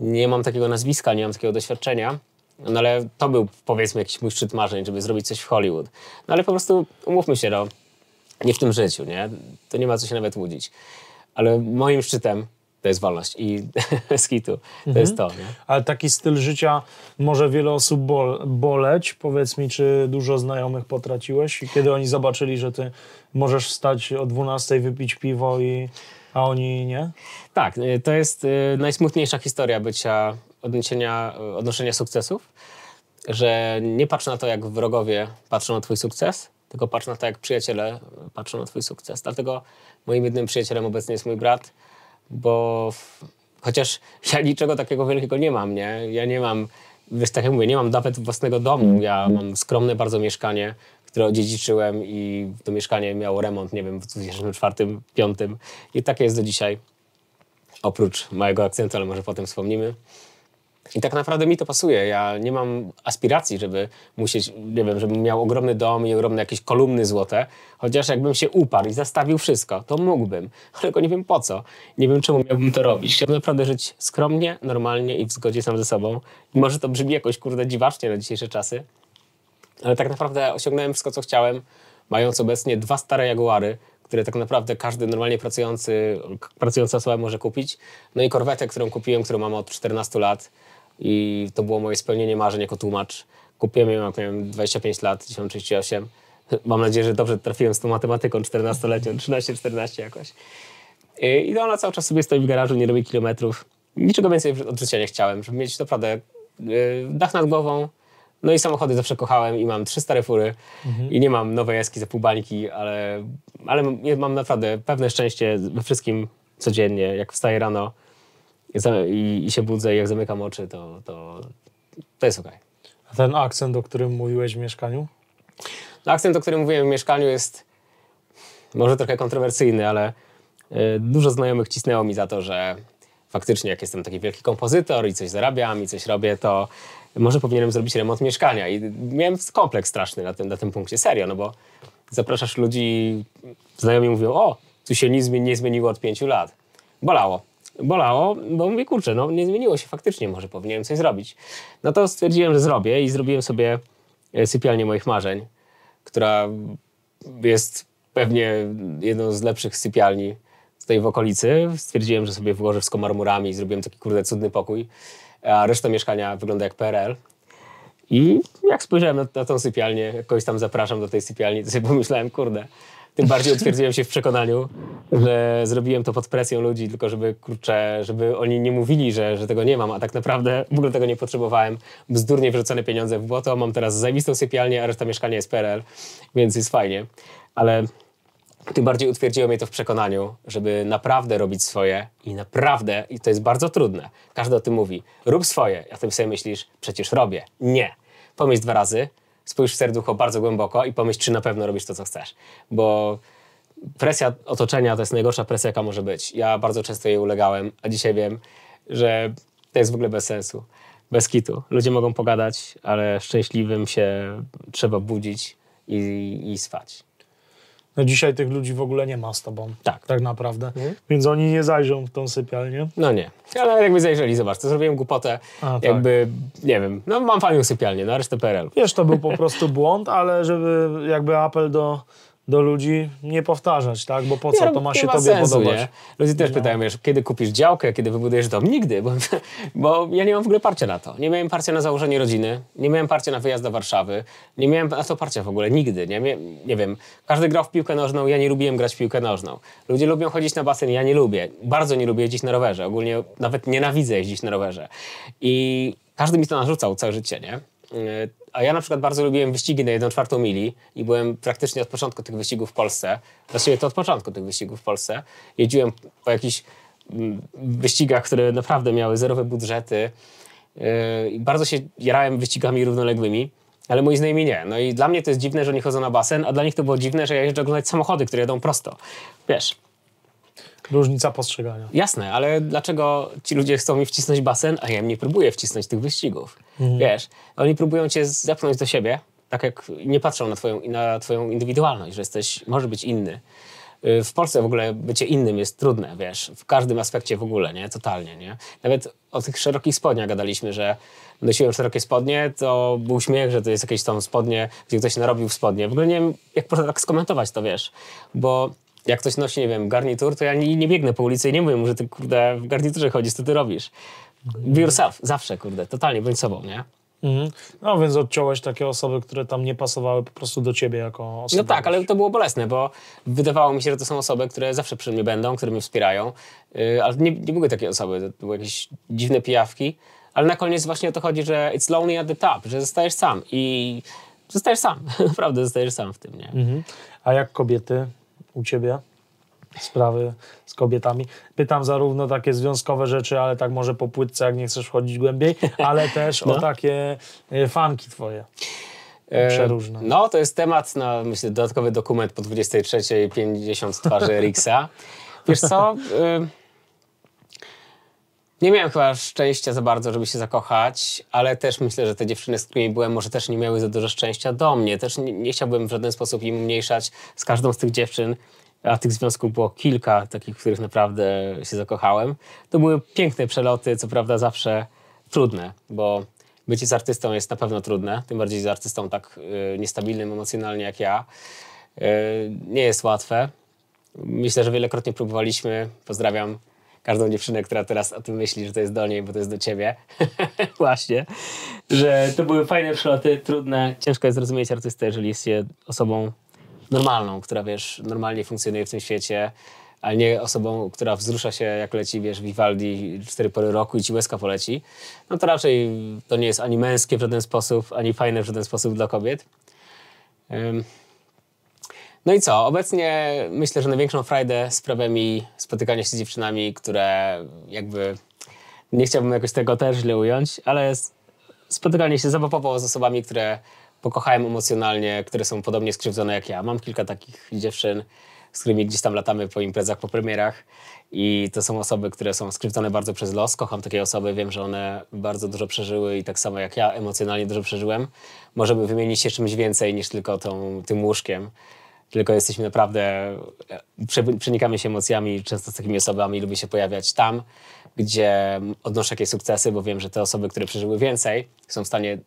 Nie mam takiego nazwiska, nie mam takiego doświadczenia, no ale to był powiedzmy jakiś mój szczyt marzeń, żeby zrobić coś w Hollywood. No ale po prostu umówmy się, no, nie w tym życiu, nie? To nie ma co się nawet łudzić. Ale moim szczytem to jest wolność i skitu. To mhm. jest to. Nie? Ale taki styl życia może wiele osób bol boleć. Powiedz mi, czy dużo znajomych potraciłeś i kiedy oni zobaczyli, że ty możesz wstać o 12, wypić piwo i a oni nie? Tak, y, to jest y, najsmutniejsza historia bycia, odniesienia, y, odnoszenia sukcesów, że nie patrz na to, jak wrogowie patrzą na twój sukces, tylko patrz na to, jak przyjaciele patrzą na twój sukces. Dlatego moim jednym przyjacielem obecnie jest mój brat, bo chociaż ja niczego takiego wielkiego nie mam, nie? Ja nie mam, wiesz, tak jak mówię, nie mam nawet własnego domu. Ja mam skromne bardzo mieszkanie, które odziedziczyłem i to mieszkanie miało remont, nie wiem, w 2004-2005 i takie jest do dzisiaj. Oprócz mojego akcentu, ale może potem wspomnimy. I tak naprawdę mi to pasuje. Ja nie mam aspiracji, żeby musieć, nie wiem, żebym miał ogromny dom i ogromne jakieś kolumny złote. Chociaż jakbym się uparł i zastawił wszystko, to mógłbym. Ale tylko nie wiem po co. Nie wiem, czemu miałbym to robić. Chciałbym naprawdę żyć skromnie, normalnie i w zgodzie sam ze sobą. I może to brzmi jakoś, kurde, dziwacznie na dzisiejsze czasy. Ale tak naprawdę osiągnąłem wszystko, co chciałem, mając obecnie dwa stare Jaguary, które tak naprawdę każdy normalnie pracujący, pracująca osoba może kupić. No i korwetę, którą kupiłem, którą mam od 14 lat i to było moje spełnienie marzeń jako tłumacz. Kupiłem ją, jak miałem 25 lat, 1938. Mam nadzieję, że dobrze trafiłem z tą matematyką 14-letnią, 13-14 jakoś. I to ona cały czas sobie stoi w garażu, nie robi kilometrów. Niczego więcej od życia nie chciałem, żeby mieć naprawdę y, dach nad głową. No i samochody zawsze kochałem i mam trzy stare fury mhm. i nie mam nowej eski za pół bańki, ale, ale mam naprawdę pewne szczęście we wszystkim codziennie. Jak wstaję rano, i, i się budzę i jak zamykam oczy, to, to, to jest ok. A ten akcent, o którym mówiłeś w mieszkaniu? No, akcent, o którym mówiłem w mieszkaniu jest może trochę kontrowersyjny, ale y, dużo znajomych cisnęło mi za to, że faktycznie jak jestem taki wielki kompozytor i coś zarabiam i coś robię, to może powinienem zrobić remont mieszkania. I miałem kompleks straszny na tym, na tym punkcie, serio, no bo zapraszasz ludzi, znajomi mówią, o, tu się nic nie zmieniło od pięciu lat. Bolało bolało, bo mówię, kurczę, no nie zmieniło się faktycznie, może powinienem coś zrobić. No to stwierdziłem, że zrobię i zrobiłem sobie e, sypialnię moich marzeń, która jest pewnie jedną z lepszych sypialni tutaj w okolicy. Stwierdziłem, że sobie włożę wszystko i zrobiłem taki kurde cudny pokój, a reszta mieszkania wygląda jak PRL. I jak spojrzałem na, na tą sypialnię, kogoś tam zapraszam do tej sypialni, to sobie pomyślałem, kurde, tym bardziej utwierdziłem się w przekonaniu, że zrobiłem to pod presją ludzi, tylko żeby, kurczę, żeby oni nie mówili, że, że tego nie mam, a tak naprawdę w ogóle tego nie potrzebowałem. Bzdurnie wyrzucone pieniądze w błoto, mam teraz zajebistą sypialnię, a reszta mieszkania jest PRL, więc jest fajnie. Ale tym bardziej utwierdziło mnie to w przekonaniu, żeby naprawdę robić swoje i naprawdę, i to jest bardzo trudne, każdy o tym mówi, rób swoje, a ty sobie myślisz, przecież robię. Nie. Pomyśl dwa razy, spójrz w serducho bardzo głęboko i pomyśl, czy na pewno robisz to, co chcesz. Bo presja otoczenia to jest najgorsza presja, jaka może być. Ja bardzo często jej ulegałem, a dzisiaj wiem, że to jest w ogóle bez sensu. Bez kitu. Ludzie mogą pogadać, ale szczęśliwym się trzeba budzić i, i spać. No dzisiaj tych ludzi w ogóle nie ma z tobą. Tak. Tak naprawdę. Mhm. Więc oni nie zajrzą w tą sypialnię. No nie. Ale jakby zajrzeli, zobacz, to zrobiłem głupotę. A, tak. jakby, nie wiem, no mam fajną sypialnię, no resztę PRL. Wiesz, to był po prostu błąd, ale żeby jakby apel do, do ludzi nie powtarzać, tak? Bo po co? To ma się nie tobie sensu, podobać. Nie? Ludzie też pytają, wiesz, kiedy kupisz działkę, kiedy wybudujesz dom? Nigdy, bo, bo ja nie mam w ogóle parcia na to. Nie miałem parcia na założenie rodziny, nie miałem parcia na wyjazd do Warszawy, nie miałem na to parcia w ogóle, nigdy. Nie, nie wiem, każdy grał w piłkę nożną, ja nie lubiłem grać w piłkę nożną. Ludzie lubią chodzić na basen, ja nie lubię. Bardzo nie lubię jeździć na rowerze, ogólnie nawet nienawidzę jeździć na rowerze. I każdy mi to narzucał całe życie, nie? A ja na przykład bardzo lubiłem wyścigi na 1 czwartą mili i byłem praktycznie od początku tych wyścigów w Polsce. Właściwie to od początku tych wyścigów w Polsce. Jeździłem po jakichś mm, wyścigach, które naprawdę miały zerowe budżety. Yy, bardzo się jarałem wyścigami równoległymi, ale moi znajomi nie. No i dla mnie to jest dziwne, że oni chodzą na basen, a dla nich to było dziwne, że ja jeżdżę oglądać samochody, które jedą prosto. Wiesz, Różnica postrzegania. Jasne, ale dlaczego ci ludzie chcą mi wcisnąć basen, a ja im nie próbuję wcisnąć tych wyścigów? Wiesz, oni próbują cię zepchnąć do siebie, tak jak nie patrzą na twoją, na twoją indywidualność, że jesteś, może być inny. Y, W Polsce w ogóle bycie innym jest trudne, wiesz, w każdym aspekcie w ogóle, nie? Totalnie, nie? Nawet o tych szerokich spodniach gadaliśmy, że nosiłem szerokie spodnie, to był śmiech, że to jest jakieś tam spodnie, gdzie ktoś narobił w spodnie. W ogóle nie wiem, jak można tak skomentować to, wiesz, bo jak ktoś nosi, nie wiem, garnitur, to ja nie, nie biegnę po ulicy i nie mówię mu, że ty, kurde, w garniturze chodzisz, co ty robisz. Be yourself, zawsze, kurde, totalnie, bądź sobą, nie? Mhm. No więc odciąłeś takie osoby, które tam nie pasowały po prostu do ciebie jako osoby. No tak, ale to było bolesne, bo wydawało mi się, że to są osoby, które zawsze przy mnie będą, które mnie wspierają, yy, ale nie, nie były takie osoby, to były jakieś dziwne pijawki, ale na koniec właśnie o to chodzi, że it's lonely at the top, że zostajesz sam i zostajesz sam, naprawdę zostajesz sam w tym, nie? Mhm. A jak kobiety u ciebie? Sprawy z kobietami. Pytam zarówno takie związkowe rzeczy, ale tak może po płytce, jak nie chcesz wchodzić głębiej, ale też o No. takie e, fanki twoje. E, Przeróżne. No, to jest temat na, myślę, dodatkowy dokument po 23 50 twarzy Erixa. Wiesz co? Nie miałem chyba szczęścia za bardzo, żeby się zakochać, ale też myślę, że te dziewczyny, z którymi byłem, może też nie miały za dużo szczęścia do mnie. Też nie, nie chciałbym w żaden sposób im umniejszać z każdą z tych dziewczyn, a tych związków było kilka, takich, w których naprawdę się zakochałem. To były piękne przeloty, co prawda zawsze trudne, bo bycie z artystą jest na pewno trudne, tym bardziej z artystą tak y, niestabilnym emocjonalnie jak ja. Y, nie jest łatwe. Myślę, że wielokrotnie próbowaliśmy. Pozdrawiam każdą dziewczynę, która teraz o tym myśli, że to jest do niej, bo to jest do ciebie. Właśnie. Że to były fajne przeloty, trudne. Ciężko jest zrozumieć artystę, jeżeli jest się osobą normalną, która wiesz, normalnie funkcjonuje w tym świecie, a nie osobą, która wzrusza się jak leci, wiesz, Vivaldi cztery pory roku i ci łezka poleci. No to raczej to nie jest ani męskie w żaden sposób, ani fajne w żaden sposób dla kobiet. Ym. No i co? Obecnie myślę, że największą frajdę sprawia mi spotykanie się z dziewczynami, które jakby nie chciałbym jakoś tego też źle ująć, ale spotykanie się zabawowo z osobami, które pokochałem emocjonalnie, które są podobnie skrzywdzone jak ja. Mam kilka takich dziewczyn, z którymi gdzieś tam latamy po imprezach, po premierach i to są osoby, które są skrzywdzone bardzo przez los. Kocham takie osoby, wiem, że one bardzo dużo przeżyły i tak samo jak ja emocjonalnie dużo przeżyłem. Możemy wymienić się czymś więcej niż tylko tą, tym łóżkiem tylko jesteśmy naprawdę, e, prze- przenikamy się emocjami często z takimi osobami, lubię się pojawiać tam, gdzie odnoszę jakieś sukcesy, bo wiem, że te osoby, które przeżyły więcej, są w stanie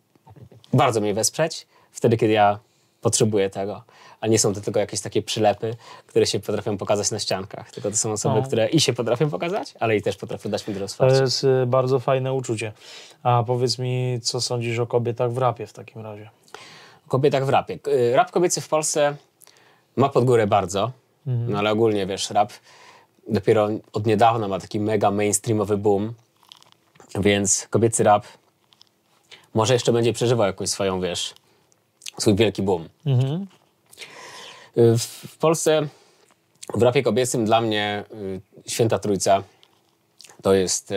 bardzo mnie wesprzeć wtedy, kiedy ja potrzebuję tego. A nie są to tylko jakieś takie przylepy, które się potrafią pokazać na ściankach. Tylko to są osoby, No. które i się potrafią pokazać, ale i też potrafią dać mi To wsparcia. jest y, bardzo fajne uczucie. A powiedz mi, co sądzisz o kobietach w rapie w takim razie? kobietach w rapie. Y, Rap kobiecy w Polsce ma pod górę bardzo, no ale ogólnie wiesz, rap dopiero od niedawna ma taki mega mainstreamowy boom, więc kobiecy rap może jeszcze będzie przeżywał jakąś swoją, wiesz, swój wielki boom. Mhm. W, w Polsce w rapie kobiecym dla mnie y, Święta Trójca to jest y,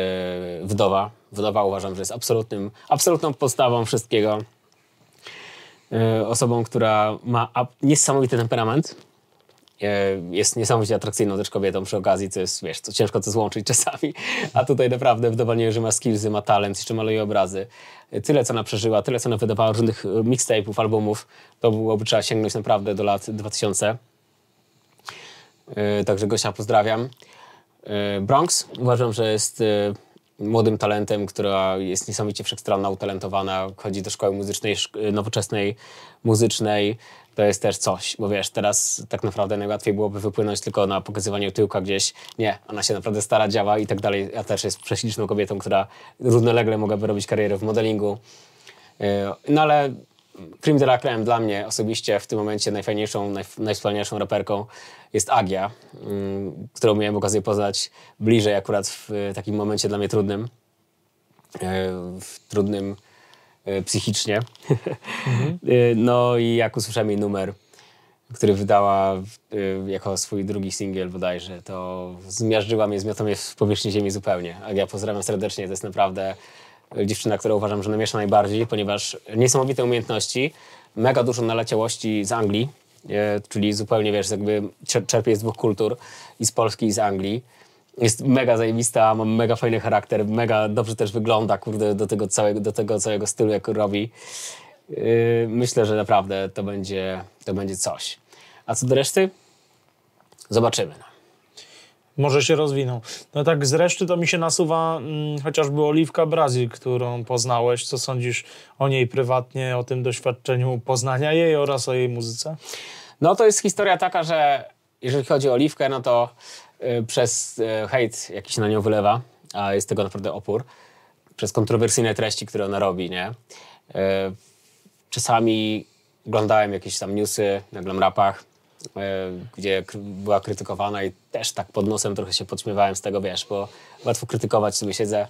wdowa. Wdowa uważam, że jest absolutnym, absolutną podstawą wszystkiego. Y, osobą, która ma niesamowity temperament. Jest niesamowicie atrakcyjną też kobietą przy okazji, co jest, wiesz, to ciężko to złączyć czasami. A tutaj naprawdę wdowa nie, że ma skillsy, ma talent, jeszcze maluje obrazy. Tyle, co ona przeżyła, tyle, co ona wydawała różnych mixtape'ów, albumów, to byłoby trzeba sięgnąć naprawdę do lat 2000. E, także Gosia pozdrawiam. E, Bronx uważam, że jest e, młodym talentem, która jest niesamowicie wszechstronna, utalentowana, chodzi do szkoły muzycznej, nowoczesnej, muzycznej. To jest też coś, bo wiesz, teraz tak naprawdę najłatwiej byłoby wypłynąć tylko na pokazywanie tyłka gdzieś. Nie, ona się naprawdę stara, działa i tak dalej. Ja też jest prześliczną kobietą, która równolegle mogłaby robić karierę w modelingu. No ale Cream de la Creme dla mnie osobiście w tym momencie najfajniejszą, naj, najwspanialszą raperką jest Agia, mm, którą miałem okazję poznać bliżej akurat w takim momencie dla mnie trudnym. E, w trudnym e, psychicznie. Mhm. no i jak usłyszałem jej numer, który wydała jako swój drugi singiel bodajże, to zmiażdżyła mnie, zmiotła mnie w powierzchni ziemi zupełnie. Agia, pozdrawiam serdecznie, to jest naprawdę dziewczyna, która uważam, że namiesza najbardziej, ponieważ niesamowite umiejętności, mega dużo naleciałości z Anglii, e, czyli zupełnie, wiesz, jakby czerpie z dwóch kultur, i z Polski, i z Anglii. Jest mega zajebista, ma mega fajny charakter, mega dobrze też wygląda, kurde, do tego całego, do tego całego stylu, jak robi. E, myślę, że naprawdę to będzie, to będzie coś. A co do reszty? Zobaczymy. Może się rozwiną. No tak z reszty to mi się nasuwa mm, chociażby Oliwka Brazil, którą poznałeś. Co sądzisz o niej prywatnie, o tym doświadczeniu poznania jej oraz o jej muzyce? No to jest historia taka, że jeżeli chodzi o Oliwkę, no to y, przez y, hejt jakiś na nią wylewa, a jest tego naprawdę opór, przez kontrowersyjne treści, które ona robi, nie? Y, czasami oglądałem jakieś tam newsy na glam rapach, gdzie była krytykowana i też tak pod nosem trochę się podśmiewałem z tego, wiesz, bo łatwo krytykować, sobie siedzę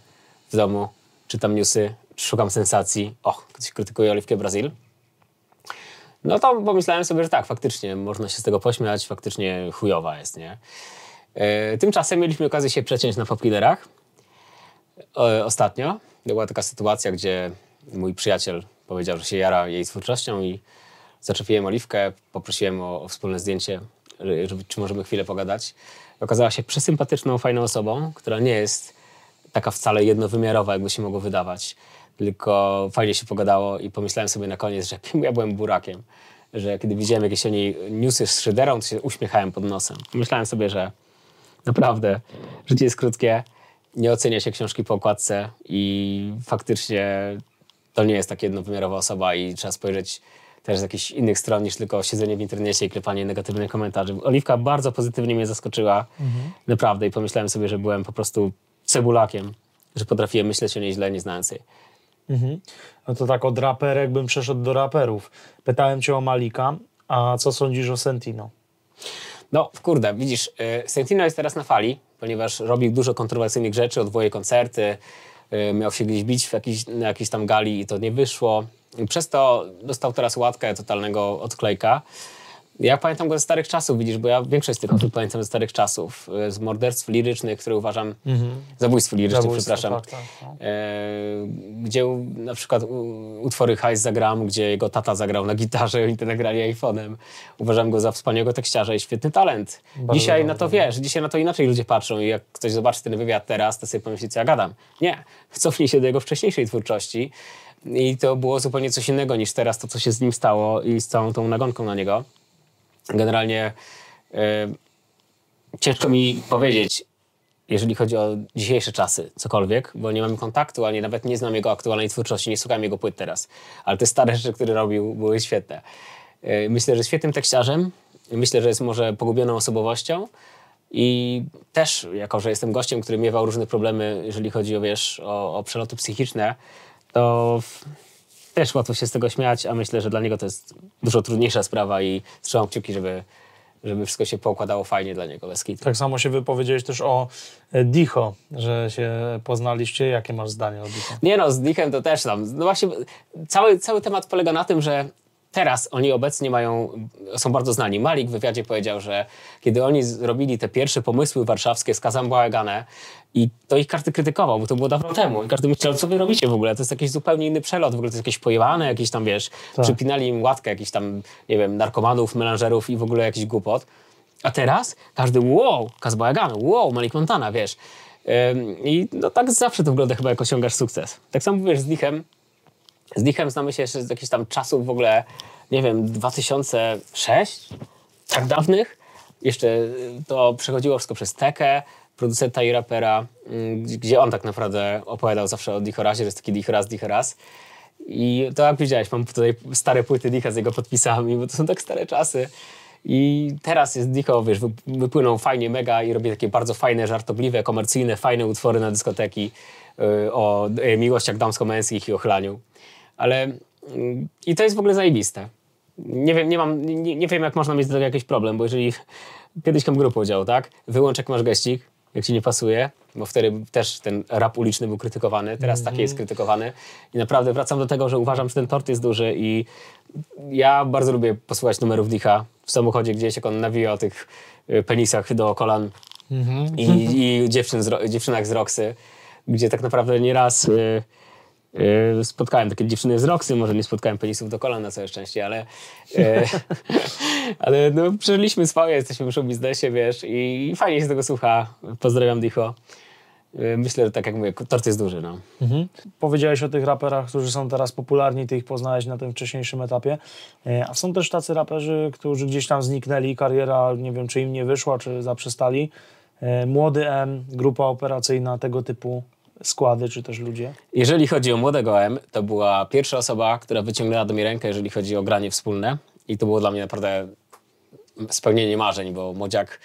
w domu, czytam newsy, szukam sensacji, o, ktoś krytykuje Oliwkę Brazil. No to pomyślałem sobie, że tak, faktycznie można się z tego pośmiać, faktycznie chujowa jest, nie? E, tymczasem mieliśmy okazję się przeciąć na popkillerach e, ostatnio. Była taka sytuacja, gdzie mój przyjaciel powiedział, że się jara jej twórczością i zaczepiłem Oliwkę, poprosiłem o, o wspólne zdjęcie, czy możemy chwilę pogadać. Okazała się przesympatyczną, fajną osobą, która nie jest taka wcale jednowymiarowa, jakby się mogło wydawać. Tylko fajnie się pogadało i pomyślałem sobie na koniec, że ja byłem burakiem. Że kiedy widziałem jakieś o niej newsy z szyderą, to się uśmiechałem pod nosem. Myślałem sobie, że naprawdę życie jest krótkie, nie ocenia się książki po okładce i faktycznie to nie jest tak jednowymiarowa osoba i trzeba spojrzeć też z jakichś innych stron niż tylko siedzenie w internecie i klepanie negatywnych komentarzy. Oliwka bardzo pozytywnie mnie zaskoczyła, mhm. naprawdę, i pomyślałem sobie, że byłem po prostu cebulakiem, że potrafiłem myśleć o niej źle, nie znając jej. Mhm. No to tak od raperek bym przeszedł do raperów. Pytałem cię o Malika, a co sądzisz o Sentino? No, kurde, widzisz, y, Sentino jest teraz na fali, ponieważ robi dużo kontrowersyjnych rzeczy, odwoje koncerty, miał się gdzieś bić w jakiś, na jakiejś tam gali i to nie wyszło. Przez to dostał teraz łatkę totalnego odklejka. Ja pamiętam go ze starych czasów, widzisz, bo ja większość z tych osób pamiętam ze starych czasów, e, z morderstw lirycznych, które uważam, mhm. zabójstw lirycznych, Zabójstwo, przepraszam, tak, tak, no. e, gdzie na przykład utwory Hajs zagram, gdzie jego tata zagrał na gitarze i to nagrali iPhone'em. Uważam go za wspaniałego tekściarza i świetny talent. Bardzo dzisiaj na to wiesz, dzisiaj na to inaczej ludzie patrzą i jak ktoś zobaczy ten wywiad teraz, to sobie pomyśli, co ja gadam. Nie, cofnij się do jego wcześniejszej twórczości i to było zupełnie coś innego niż teraz to, co się z nim stało i z całą tą nagonką na niego. Generalnie e, ciężko mi powiedzieć, jeżeli chodzi o dzisiejsze czasy, cokolwiek, bo nie mamy kontaktu, ani nawet nie znam jego aktualnej twórczości, nie słucham jego płyt teraz. Ale te stare rzeczy, które robił, były świetne. E, myślę, że jest świetnym tekściarzem. Myślę, że jest może pogubioną osobowością. I też, jako że jestem gościem, który miewał różne problemy, jeżeli chodzi o, wiesz, o, o przeloty psychiczne, to też łatwo się z tego śmiać, a myślę, że dla niego to jest dużo trudniejsza sprawa i trzymam kciuki, żeby, żeby wszystko się poukładało fajnie dla niego, bez Tak samo się wypowiedziałeś też o e, Dicho, że się poznaliście. Jakie masz zdanie o Dicho? Nie no, z Dichem to też tam. No właśnie, cały, cały temat polega na tym, że teraz oni obecnie mają, są bardzo znani. Malik w wywiadzie powiedział, że kiedy oni zrobili te pierwsze pomysły warszawskie z Bałagane i to ich każdy krytykował, bo to było dawno temu. I każdy myślał, co wy robicie w ogóle? To jest jakiś zupełnie inny przelot, w ogóle to jest jakieś pojebane, jakieś tam, wiesz, Tak. przypinali im łatkę jakichś tam, nie wiem, narkomanów, melanżerów i w ogóle jakiś głupot. A teraz każdy, wow, Kaz wow, Malik Montana, wiesz. Ym, I no tak zawsze to wygląda chyba, jak osiągasz sukces. Tak samo wiesz z Dichem, z Dichem znamy się jeszcze z jakichś tam czasów w ogóle, nie wiem, 2006, tak dawnych. Jeszcze to przechodziło wszystko przez Tekę, producenta i rapera, mm, gdzie- on tak naprawdę opowiadał zawsze o Dichorazie, że jest taki Dichoraz, Dichoraz. I to jak widziałeś, mam tutaj stare płyty Dicha z jego podpisami, bo to są tak stare czasy. I teraz jest Dicho, wiesz, wy- wypłynął fajnie mega i robi takie bardzo fajne, żartobliwe, komercyjne, fajne utwory na dyskoteki y, o y, miłościach damsko-męskich i ochlaniu. Ale mm, i to jest w ogóle zajebiste. Nie wiem, nie, mam, nie, nie wiem, jak można mieć z tego jakiś problem, bo jeżeli kiedyś tam grupę udział, tak? Wyłącz jak masz geścik, jak ci nie pasuje, bo wtedy też ten rap uliczny był krytykowany, teraz taki jest krytykowany. I naprawdę wracam do tego, że uważam, że ten tort jest duży i ja bardzo lubię posłuchać numerów Dicha w samochodzie gdzieś, jak on nawija o tych y, penisach do kolan i, i dziewczyn z, dziewczynach z Roxy, gdzie tak naprawdę nieraz y, spotkałem takie dziewczyny z Roxy, może nie spotkałem penisów do kolan na całe szczęście, ale, y, ale no, przeżyliśmy swoje, jesteśmy w biznesie, wiesz, i fajnie się tego słucha. Pozdrawiam Dicho. Y, Myślę, że tak jak mówię, tort jest duży, no. Powiedziałeś o tych raperach, którzy są teraz popularni, ty ich poznałeś na tym wcześniejszym etapie. A są też tacy raperzy, którzy gdzieś tam zniknęli, kariera, nie wiem, czy im nie wyszła, czy zaprzestali. Młody M, grupa operacyjna, tego typu składy, czy też ludzie. Jeżeli chodzi o młodego M, to była pierwsza osoba, która wyciągnęła do mnie rękę, jeżeli chodzi o granie wspólne. I to było dla mnie naprawdę spełnienie marzeń, bo Młodziak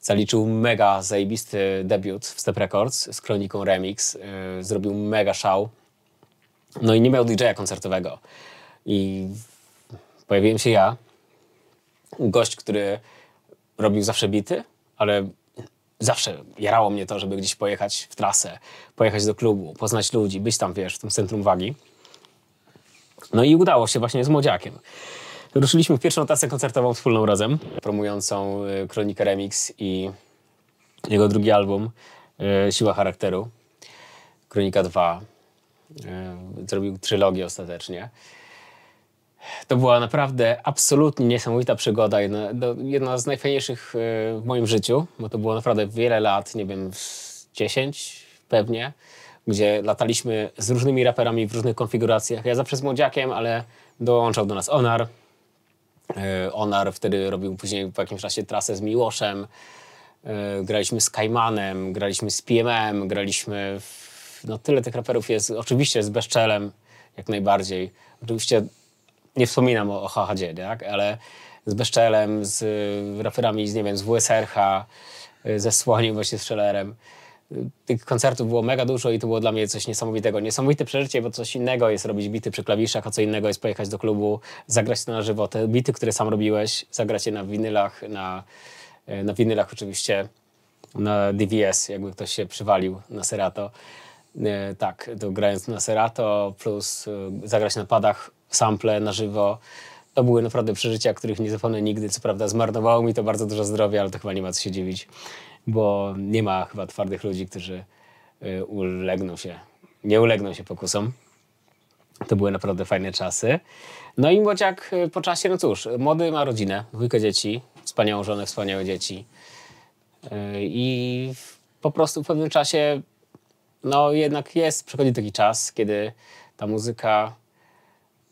zaliczył mega zajebisty debiut w Step Records z Kroniką Remix. Yy, zrobił mega szał. No i nie miał DJ-a koncertowego. I pojawiłem się ja, gość, który robił zawsze bity, ale zawsze jarało mnie to, żeby gdzieś pojechać w trasę, pojechać do klubu, poznać ludzi, być tam, wiesz, w tym centrum wagi. No i udało się właśnie z Młodziakiem. Ruszyliśmy w pierwszą trasę koncertową wspólną razem, promującą y, Kronikę Remix i jego drugi album y, Siła Charakteru. Kronika 2. Y, Zrobił trylogię ostatecznie. To była naprawdę absolutnie niesamowita przygoda, jedna, jedna z najfajniejszych e, w moim życiu, bo to było naprawdę wiele lat, nie wiem, z 10 pewnie, gdzie lataliśmy z różnymi raperami w różnych konfiguracjach. Ja zawsze z Młodziakiem, ale dołączał do nas Onar. E, Onar wtedy robił później po jakimś czasie trasę z Miłoszem. E, Graliśmy z Kajmanem, graliśmy z PMM, graliśmy w, no tyle tych raperów jest, oczywiście z Bezczelem jak najbardziej. Oczywiście nie wspominam o, o HHD, tak? ale z Bezczelem, z y, raperami, z, nie wiem, z WSRH, y, ze Słoniem, właśnie z Szellerem. Y, Tych koncertów było mega dużo i to było dla mnie coś niesamowitego. Niesamowite przeżycie, bo coś innego jest robić bity przy klawiszach, a co innego jest pojechać do klubu, zagrać to na żywo. Te bity, które sam robiłeś, zagrać je na winylach, na, na winylach oczywiście, na DVS, jakby ktoś się przywalił na Serato. Tak, to grając na Serato, plus zagrać na padach, sample na żywo. To były naprawdę przeżycia, których nie zapomnę nigdy. Co prawda zmarnowało mi to bardzo dużo zdrowia, ale to chyba nie ma co się dziwić, bo nie ma chyba twardych ludzi, którzy e, ulegną się, nie ulegną się pokusom. To były naprawdę fajne czasy. No i młodziak e, po czasie, no cóż, młody ma rodzinę, dwójkę dzieci, wspaniałą żonę, wspaniałe dzieci. E, I po prostu w pewnym czasie no jednak jest, przychodzi taki czas, kiedy ta muzyka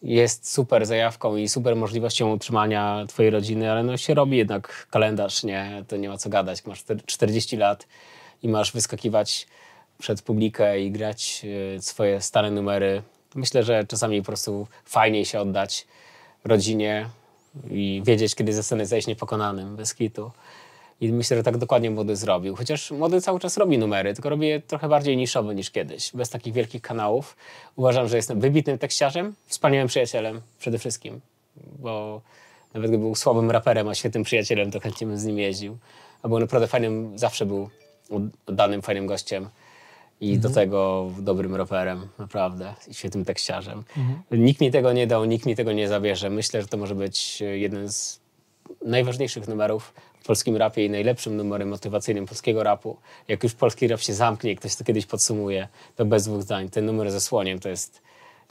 jest super zajawką i super możliwością utrzymania twojej rodziny, ale no się robi jednak kalendarz, nie? To nie ma co gadać. Masz czter- 40 lat i masz wyskakiwać przed publikę i grać y, swoje stare numery. Myślę, że czasami po prostu fajniej się oddać rodzinie i wiedzieć, kiedy ze sceny zejść niepokonanym, bez kitu. I myślę, że tak dokładnie młody zrobił. Chociaż młody cały czas robi numery, tylko robi je trochę bardziej niszowo niż kiedyś. Bez takich wielkich kanałów. Uważam, że jestem wybitnym tekściarzem, wspaniałym przyjacielem przede wszystkim. Bo nawet gdyby był słabym raperem, a świetnym przyjacielem, to chętnie bym z nim jeździł. A był naprawdę fajnym, zawsze był oddanym, fajnym gościem. i Mhm. do tego dobrym raperem, naprawdę, i świetnym tekściarzem. Nikt mi tego nie dał, nikt mi tego nie zabierze. Myślę, że to może być jeden z najważniejszych numerów polskim rapie i najlepszym numerem motywacyjnym polskiego rapu. Jak już polski rap się zamknie, ktoś to kiedyś podsumuje, to bez dwóch zdań. Ten numer ze słoniem to jest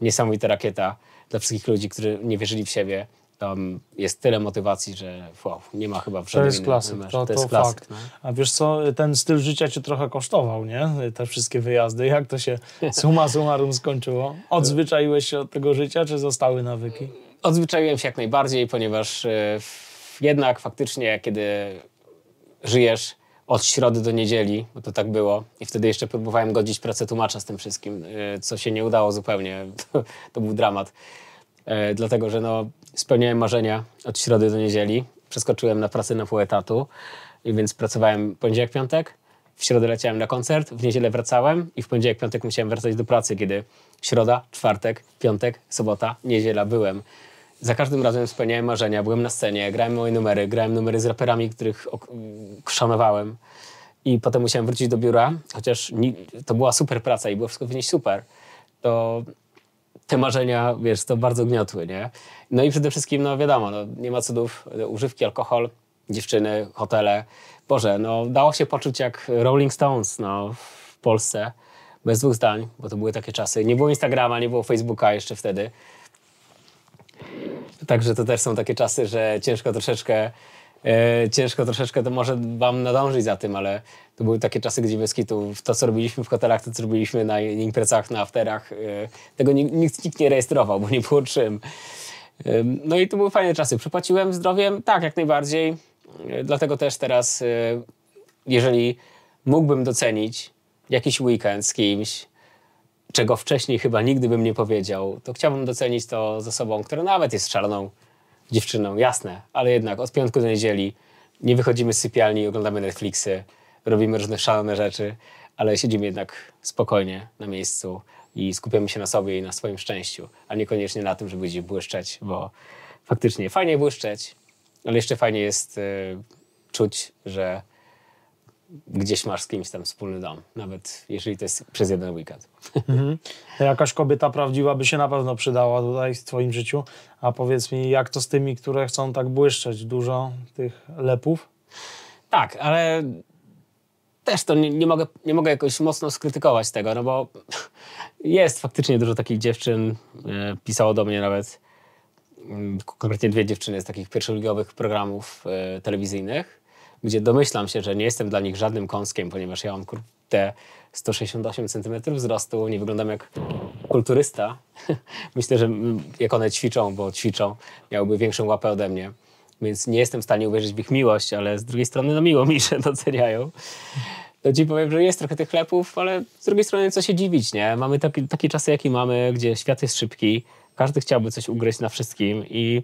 niesamowita rakieta dla wszystkich ludzi, którzy nie wierzyli w siebie. Tam jest tyle motywacji, że wow, nie ma chyba w To żadnym jest innym klasyk, numerze. to, to, jest klasyk. fakt. No. A wiesz co, ten styl życia cię trochę kosztował, nie? Te wszystkie wyjazdy. Jak to się summa summarum skończyło? Odzwyczaiłeś się od tego życia, czy zostały nawyki? Odzwyczaiłem się jak najbardziej, ponieważ e, jednak faktycznie, kiedy żyjesz od środy do niedzieli, bo to tak było, i wtedy jeszcze próbowałem godzić pracę tłumacza z tym wszystkim, e, co się nie udało zupełnie. To, to był dramat. E, dlatego, że no, spełniałem marzenia od środy do niedzieli. Przeskoczyłem na pracę na pół etatu, i więc pracowałem poniedziałek, piątek, w środę leciałem na koncert, w niedzielę wracałem i w poniedziałek, piątek musiałem wracać do pracy, kiedy środa, czwartek, piątek, sobota, niedziela byłem. Za każdym razem spełniałem marzenia, byłem na scenie, grałem moje numery, grałem numery z raperami, których szanowałem. I potem musiałem wrócić do biura, chociaż to była super praca i było wszystko wynieść super. To te marzenia, wiesz, to bardzo gniotły, nie? No i przede wszystkim, no wiadomo, no, nie ma cudów, używki, alkohol, dziewczyny, hotele. Boże, no dało się poczuć jak Rolling Stones, no, w Polsce. Bez dwóch zdań, bo to były takie czasy. Nie było Instagrama, nie było Facebooka jeszcze wtedy. Także to też są takie czasy, że ciężko troszeczkę, e, ciężko troszeczkę to może wam nadążyć za tym, ale to były takie czasy, gdzie bez to co robiliśmy w hotelach, to co robiliśmy na imprezach, na afterach, e, tego nikt, nikt, nie rejestrował, bo nie było czym. Ym, No i to były fajne czasy. Przepłaciłem zdrowiem? Tak, jak najbardziej. Yy, Dlatego też teraz, jeżeli mógłbym docenić jakiś weekend z kimś, czego wcześniej chyba nigdy bym nie powiedział, to chciałbym docenić to z osobą, która nawet jest szaloną dziewczyną, jasne, ale jednak od piątku do niedzieli nie wychodzimy z sypialni, oglądamy Netflixy, robimy różne szalone rzeczy, ale siedzimy jednak spokojnie na miejscu i skupiamy się na sobie i na swoim szczęściu, a niekoniecznie na tym, żeby gdzieś błyszczeć, bo faktycznie fajnie błyszczeć, ale jeszcze fajnie jest y, czuć, że gdzieś masz z kimś tam wspólny dom, nawet jeżeli to jest przez jeden weekend. Jakaś kobieta prawdziwa by się na pewno przydała tutaj w twoim życiu. A powiedz mi, jak to z tymi, które chcą tak błyszczeć? Dużo tych lepów? Tak, ale też to nie, nie, mogę, nie mogę jakoś mocno skrytykować tego, no bo jest faktycznie dużo takich dziewczyn, e, pisało do mnie nawet mm, konkretnie dwie dziewczyny z takich pierwszoligowych programów e, telewizyjnych, gdzie domyślam się, że nie jestem dla nich żadnym kąskiem, ponieważ ja mam te 168 cm wzrostu, nie wyglądam jak kulturysta. Myślę, że jak one ćwiczą, bo ćwiczą, miałyby większą łapę ode mnie. Więc nie jestem w stanie uwierzyć w ich miłość, ale z drugiej strony no miło mi, że doceniają. To ci powiem, że jest trochę tych chlepów, ale z drugiej strony co się dziwić, nie? Mamy taki, takie czasy, jakie mamy, gdzie świat jest szybki, każdy chciałby coś ugryźć na wszystkim i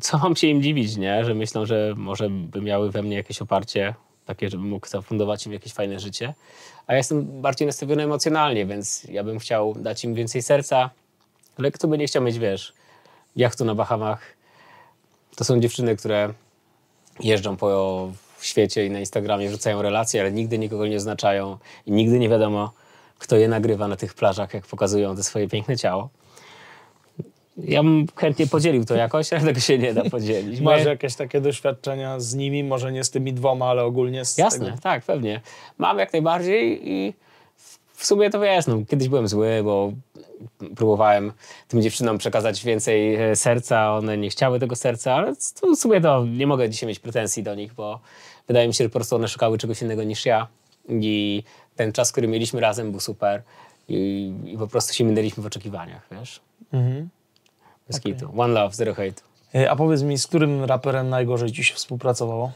co mam się im dziwić, nie? Że myślą, że może by miały we mnie jakieś oparcie takie, żebym mógł zafundować im jakieś fajne życie. A ja jestem bardziej nastawiony emocjonalnie, więc ja bym chciał dać im więcej serca, ale kto by nie chciał mieć, wiesz, jachtu na Bahamach. To są dziewczyny, które jeżdżą po świecie i na Instagramie wrzucają relacje, ale nigdy nikogo nie oznaczają i nigdy nie wiadomo, kto je nagrywa na tych plażach, jak pokazują te swoje piękne ciało. Ja bym chętnie podzielił to jakoś, ale tego się nie da podzielić. Masz Bo- jakieś takie doświadczenia z nimi? Może nie z tymi dwoma, ale ogólnie z Jasne, tego? tak, pewnie. Mam jak najbardziej i w sumie to wiesz, no, kiedyś byłem zły, bo próbowałem tym dziewczynom przekazać więcej e, serca, one nie chciały tego serca, ale w sumie to nie mogę dzisiaj mieć pretensji do nich, bo wydaje mi się, że po prostu one szukały czegoś innego niż ja i ten czas, który mieliśmy razem był super i, i po prostu się minęliśmy w oczekiwaniach, wiesz? Mhm. Bez kitu. One love, zero hate. E, A powiedz mi, z którym raperem najgorzej ci się współpracowało?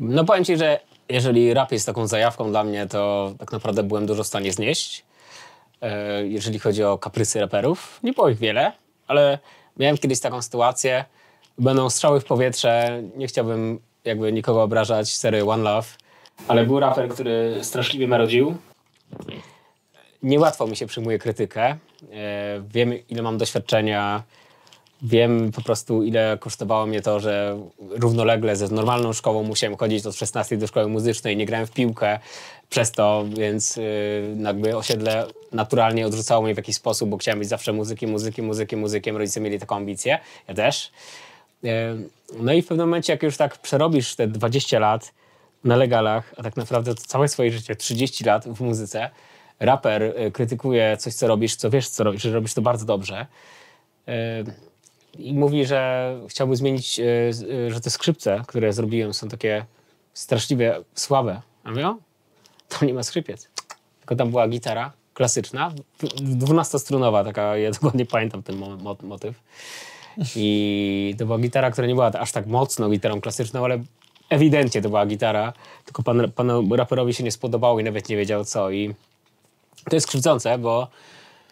No powiem ci, że jeżeli rap jest taką zajawką dla mnie, to tak naprawdę byłem dużo w stanie znieść. E, Jeżeli chodzi o kaprysy raperów, nie było ich wiele, ale miałem kiedyś taką sytuację, będą strzały w powietrze, nie chciałbym jakby nikogo obrażać, sery One Love, ale był raper, który straszliwie marodził. Niełatwo mi się przyjmuje krytykę. E, Wiem, ile mam doświadczenia Wiem po prostu, ile kosztowało mnie to, że równolegle ze normalną szkołą musiałem chodzić od 16 do szkoły muzycznej, nie grałem w piłkę przez to, więc yy, jakby osiedle naturalnie odrzucało mnie w jakiś sposób, bo chciałem być zawsze muzykiem, muzykiem, muzykiem, muzykiem. Rodzice mieli taką ambicję, ja też. Yy, no i w pewnym momencie, jak już tak przerobisz te 20 lat na legalach, a tak naprawdę to całe swoje życie, 30 lat w muzyce, raper yy, krytykuje coś, co robisz, co wiesz, co robisz, że robisz to bardzo dobrze, i mówi, że chciałby zmienić, e, e, że te skrzypce, które zrobiłem, są takie straszliwie słabe. A mówię, o, tam nie ma skrzypiec. Tylko tam była gitara klasyczna, dwunastostrunowa, taka, ja dokładnie pamiętam ten mo motyw. I to była gitara, która nie była aż tak mocno gitarą klasyczną, ale ewidentnie to była gitara, tylko pan, panu raperowi się nie spodobało i nawet nie wiedział co. I to jest krzywdzące, bo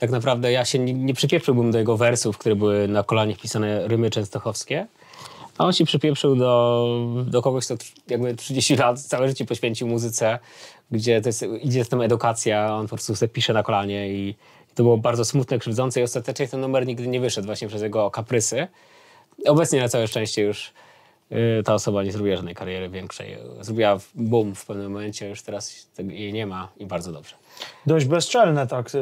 tak naprawdę ja się nie, nie przypieprzyłbym do jego wersów, które były na kolanie wpisane rymy częstochowskie, a on się przypieprzył do, do kogoś, kto jakby 30 lat, całe życie poświęcił muzyce, gdzie to jest, idzie z tym edukacja, on po prostu sobie pisze na kolanie i, i to było bardzo smutne, krzywdzące i ostatecznie ten numer nigdy nie wyszedł właśnie przez jego kaprysy. Obecnie na całe szczęście już y, ta osoba nie zrobiła żadnej kariery większej. Zrobiła boom w pewnym momencie, już teraz jej nie ma i bardzo dobrze dość bezczelne tak yy,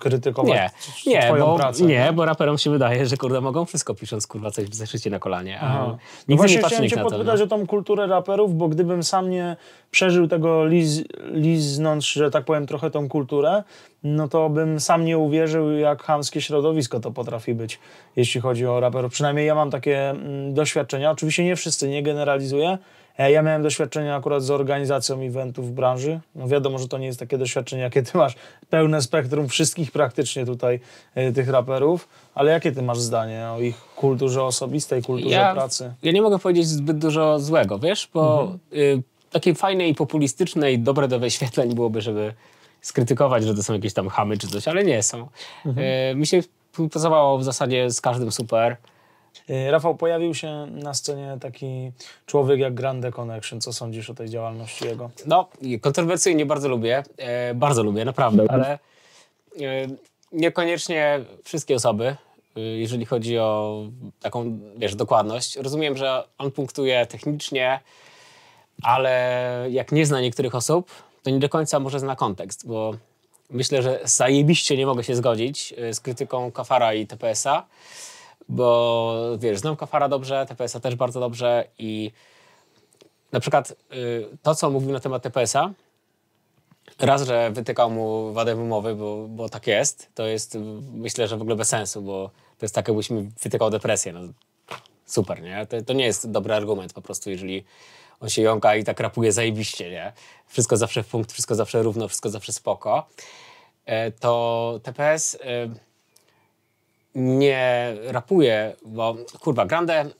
krytykować nie, nie, twoją bo, pracę. Nie, nie, bo raperom się wydaje, że kurde mogą wszystko pisząc kurwa coś w zeszycie na kolanie, a no nie patrzy cię na to. no. o tą kulturę raperów, bo gdybym sam nie przeżył tego liz, liznąć, że tak powiem, trochę tą kulturę, no to bym sam nie uwierzył, jak hamskie środowisko to potrafi być, jeśli chodzi o raperów. Przynajmniej ja mam takie mm, doświadczenia. Oczywiście nie wszyscy, nie generalizuję, E, ja miałem doświadczenie akurat z organizacją eventów w branży. No wiadomo, że to nie jest takie doświadczenie, jakie ty masz. Pełne spektrum wszystkich praktycznie tutaj y, tych raperów. Ale jakie ty masz zdanie o ich kulturze osobistej, kulturze ja, pracy? Ja nie mogę powiedzieć zbyt dużo złego, wiesz, bo mhm. y, takie fajne i populistyczne i dobre do wyświetleń byłoby, żeby skrytykować, że to są jakieś tam chamy czy coś, ale nie są. Mhm. Y, mi się pracowało w zasadzie z każdym super. Y, Rafał, pojawił się na scenie taki człowiek jak Grande Connection. Co sądzisz o tej działalności jego? No, kontrowersyjnie bardzo lubię. E, bardzo lubię, naprawdę. Ale e, niekoniecznie wszystkie osoby, e, jeżeli chodzi o taką, wiesz, dokładność. Rozumiem, że on punktuje technicznie, ale jak nie zna niektórych osób, to nie do końca może zna kontekst, bo myślę, że zajebiście nie mogę się zgodzić e, z krytyką Kafara i TPS-a, bo wiesz, znam Kafara dobrze, TPS-a też bardzo dobrze i na przykład y, to, co mówił na temat TPS-a, raz, że wytykał mu wadę wymowy, bo, bo tak jest, to jest myślę, że w ogóle bez sensu, bo to jest tak, jakbyś mi wytykał depresję. No, super, nie? To, to nie jest dobry argument po prostu, jeżeli on się jąka i tak rapuje zajebiście, nie? Wszystko zawsze w punkt, wszystko zawsze równo, wszystko zawsze spoko. E, to TPS... Y, nie rapuje, bo kurwa, Grande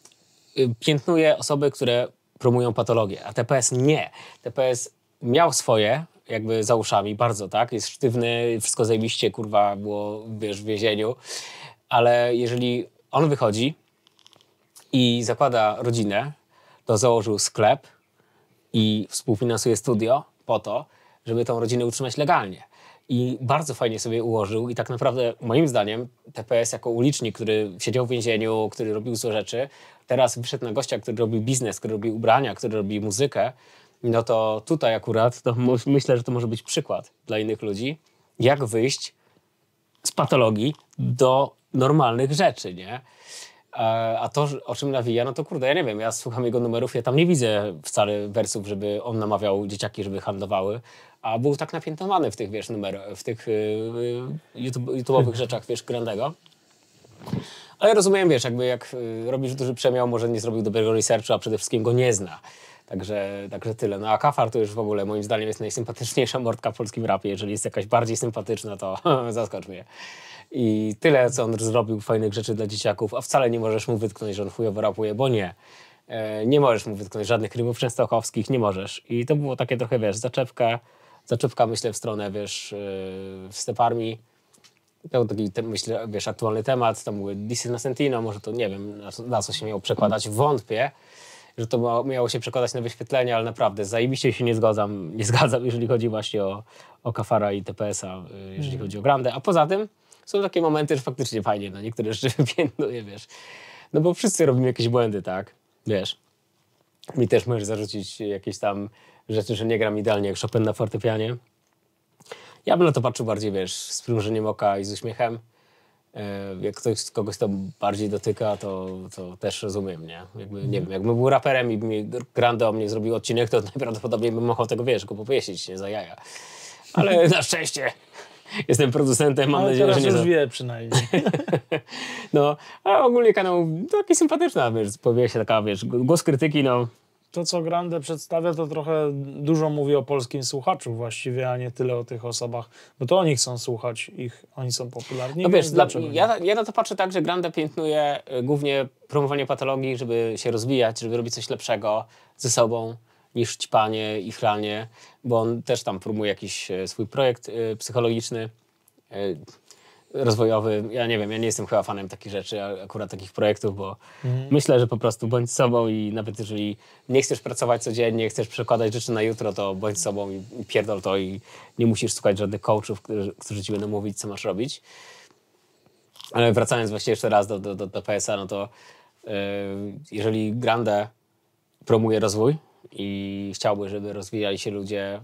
y, piętnuje osoby, które promują patologię, a TPS nie. TPS miał swoje, jakby za uszami, bardzo, tak? Jest sztywny, wszystko zajebiście, kurwa, było, wiesz, w więzieniu, ale jeżeli on wychodzi i zakłada rodzinę, to założył sklep i współfinansuje studio po to, żeby tą rodzinę utrzymać legalnie i bardzo fajnie sobie ułożył i tak naprawdę moim zdaniem TPS jako ulicznik, który siedział w więzieniu, który robił złe rzeczy, teraz wyszedł na gościa, który robi biznes, który robi ubrania, który robi muzykę, no to tutaj akurat to myślę, że to może być przykład dla innych ludzi, jak wyjść z patologii do normalnych rzeczy, nie? A to, o czym nawija, no to kurde, ja nie wiem, ja słucham jego numerów, ja tam nie widzę wcale wersów, żeby on namawiał dzieciaki, żeby handlowały, a był tak napiętowany w tych, wiesz, numer, w tych yy, YouTube, YouTube'owych rzeczach, wiesz, Grandego. Ale rozumiem, wiesz, jakby jak y, robisz duży przemiał, może nie zrobił dobrego researchu, a przede wszystkim go nie zna. Także, także tyle. No a Kafar to już w ogóle moim zdaniem jest najsympatyczniejsza mordka w polskim rapie. Jeżeli jest jakaś bardziej sympatyczna, to zaskocz mnie. I tyle, co on zrobił fajnych rzeczy dla dzieciaków, a wcale nie możesz mu wytknąć, że on chujowo rapuje, bo nie. E, nie możesz mu wytknąć żadnych rymów częstochowskich, nie możesz. I to było takie trochę, wiesz, zaczepka, zaczepka myślę w stronę, wiesz, yy, w Steparmi. To był taki, myślę, wiesz, aktualny temat, tam były disy na Sentino, może to nie wiem, na, co się miało przekładać, wątpię, że to miało się przekładać na wyświetlenia, ale naprawdę zajebiście się nie zgadzam, nie zgadzam, jeżeli chodzi właśnie o, o Kafara i TPS-a, y, jeżeli mhm. chodzi o Grande. A poza tym są takie momenty, że faktycznie fajnie, no niektóre rzeczy wypiętnuje, wiesz. No bo wszyscy robimy jakieś błędy, tak? Wiesz. Mi też możesz zarzucić jakieś tam rzeczy, że nie gram idealnie jak Chopin na fortepianie. Ja bym na to patrzył bardziej, wiesz, z przymrużeniem oka i z uśmiechem. E, Jak ktoś, kogoś to bardziej dotyka, to, to też rozumiem, nie? Jakby, nie wiem, jakbym był raperem i mi Grande o mnie zrobił odcinek, to najprawdopodobniej bym mógł tego, wiesz, go powiesić nie, za jaja. Ale na szczęście jestem producentem, mam Ale nadzieję, teraz że nie... już za- wie przynajmniej. No, a ogólnie kanał taki sympatyczny, wiesz, pojawia się taka, wiesz, głos krytyki, no, To, co Grande przedstawia, to trochę dużo mówi o polskim słuchaczu właściwie, a nie tyle o tych osobach, bo to oni chcą słuchać ich, oni są popularni. No wiesz, dla, dlaczego ja, ja na to patrzę tak, że Grande piętnuje y, głównie promowanie patologii, żeby się rozwijać, żeby robić coś lepszego ze sobą niż ćpanie i chlanie, bo on też tam promuje jakiś y, swój projekt y, psychologiczny, y, rozwojowy. Ja nie wiem, ja nie jestem chyba fanem takich rzeczy, akurat takich projektów, bo myślę, że po prostu bądź sobą i nawet jeżeli nie chcesz pracować codziennie, chcesz przekładać rzeczy na jutro, to bądź sobą i, pierdol to i nie musisz słuchać żadnych coachów, którzy, którzy ci będą mówić, co masz robić. Ale wracając właśnie jeszcze raz do, do, do, do PSA, no to yy, jeżeli Grande promuje rozwój i chciałby, żeby rozwijali się ludzie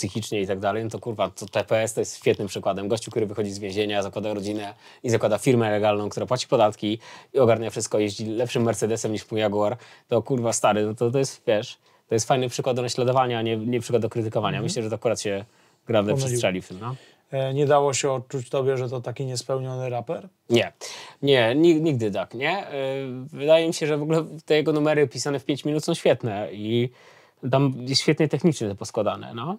psychicznie i tak dalej, no to kurwa, to TPS to jest świetnym przykładem. Gościu, który wychodzi z więzienia, zakłada rodzinę i zakłada firmę legalną, która płaci podatki i ogarnia wszystko, jeździ lepszym Mercedesem niż mój Jaguar, to kurwa stary, no to, to jest, wiesz, to jest fajny przykład do naśladowania, a nie, nie przykład do krytykowania. Myślę, że to akurat się Grande przestrzeli w tym, no. E, Nie dało się odczuć tobie, że to taki niespełniony raper? Nie, nie, ni- nigdy tak, nie. Yy, Wydaje mi się, że w ogóle te jego numery pisane w 5 minut są świetne i tam jest świetnie technicznie to poskładane, no.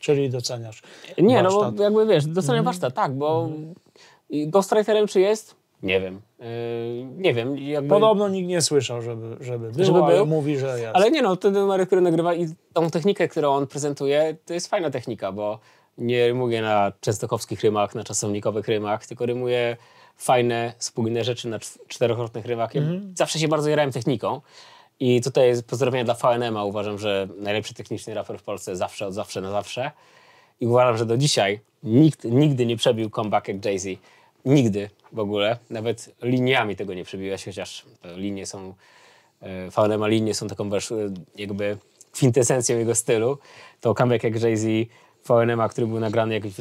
Czyli doceniasz Nie, no warsztat. bo jakby wiesz, doceniam warsztat, tak, bo ghostwriterem czy jest? Nie wiem. Yy, nie wiem, jakby... Podobno nikt nie słyszał, żeby, żeby było, Żeby ale był? mówi, że jest. Ale nie no, te numery, które nagrywa i tą technikę, którą on prezentuje, to jest fajna technika, bo nie rymuje na częstochowskich rymach, na czasownikowych rymach, tylko rymuje fajne, spójne rzeczy na cz- czterokrotnych rymach. Ja zawsze się bardzo jarałem techniką i tutaj jest pozdrowienia dla VNM-a. Uważam, że najlepszy techniczny raper w Polsce zawsze, od zawsze na zawsze. I uważam, że do dzisiaj nikt nigdy nie przebił comeback jak Jay-Z. Nigdy w ogóle. Nawet liniami tego nie przebiłeś, chociaż linie są e, VNM linie są taką e, jakby kwintesencją jego stylu, to comeback jak Jay-Z VNM, który był nagrany jakiś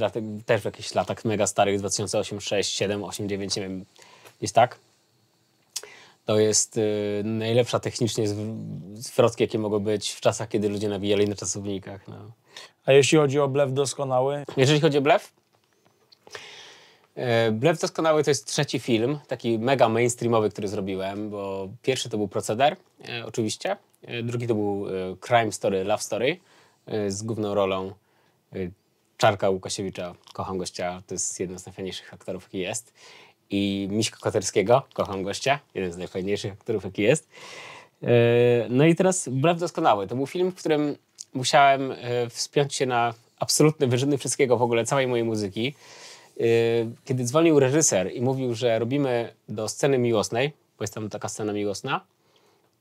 też w jakichś latach mega starych, 2008, 6, 7, 8, 9, nie wiem, gdzieś tak. To jest y, najlepsza technicznie zw- zwrotki, jakie mogły być w czasach, kiedy ludzie nawijali na czasownikach. No. A jeśli chodzi o blef doskonały, Jeżeli chodzi o Blef, e, Blef Doskonały to jest trzeci film, taki mega mainstreamowy, który zrobiłem, bo pierwszy to był Proceder, e, oczywiście, e, drugi to był Crime Story, Love Story z główną rolą Czarka Łukasiewicza, kocham gościa, to jest jeden z najfajniejszych aktorów, jaki jest. I Miśka Koterskiego, kocham gościa, jeden z najfajniejszych aktorów, jaki jest. E, No i teraz Blef Doskonały. To był film, w którym musiałem e, wspiąć się na absolutne wyżyny wszystkiego w ogóle, całej mojej muzyki. E, Kiedy dzwonił reżyser i mówił, że robimy do sceny miłosnej, bo jest tam taka scena miłosna,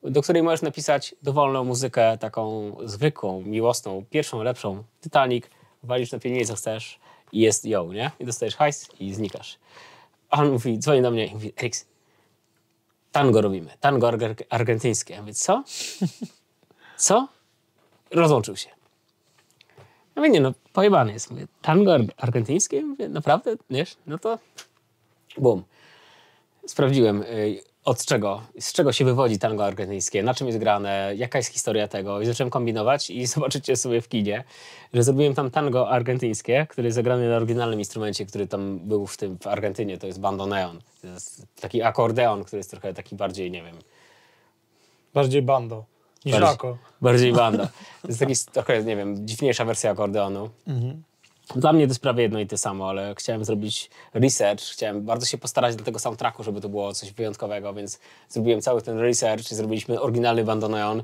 do której możesz napisać dowolną muzykę, taką zwykłą, miłosną, pierwszą, lepszą, Titanic, walisz na pieniądze, co chcesz i jest ją, nie? I dostajesz hajs i znikasz. A on mówi, dzwoni do mnie i mówi, Eriks, tango robimy, tango arge- argentyńskie. Ja mówię, co? Co? Rozłączył się. Ja mówię, nie no, pojebany jest. Mówię, tango ar- argentyńskie? Mówię, naprawdę? Wiesz? No to bum. Sprawdziłem, y, od czego, z czego się wywodzi tango argentyńskie, na czym jest grane, jaka jest historia tego i zacząłem kombinować i zobaczycie sobie w kinie, że zrobiłem tam tango argentyńskie, który jest zagrany na oryginalnym instrumencie, który tam był w tym w Argentynie, to jest bandoneon. To jest taki akordeon, który jest trochę taki bardziej, nie wiem, bardziej bando niż Bardziej-. Bardziej banda. To jest taki trochę, nie wiem, dziwniejsza wersja akordeonu. Dla mnie to jest prawie jedno i to samo, ale chciałem zrobić research, chciałem bardzo się postarać do tego soundtracku, żeby to było coś wyjątkowego, więc zrobiłem cały ten research i zrobiliśmy oryginalny bandoneon.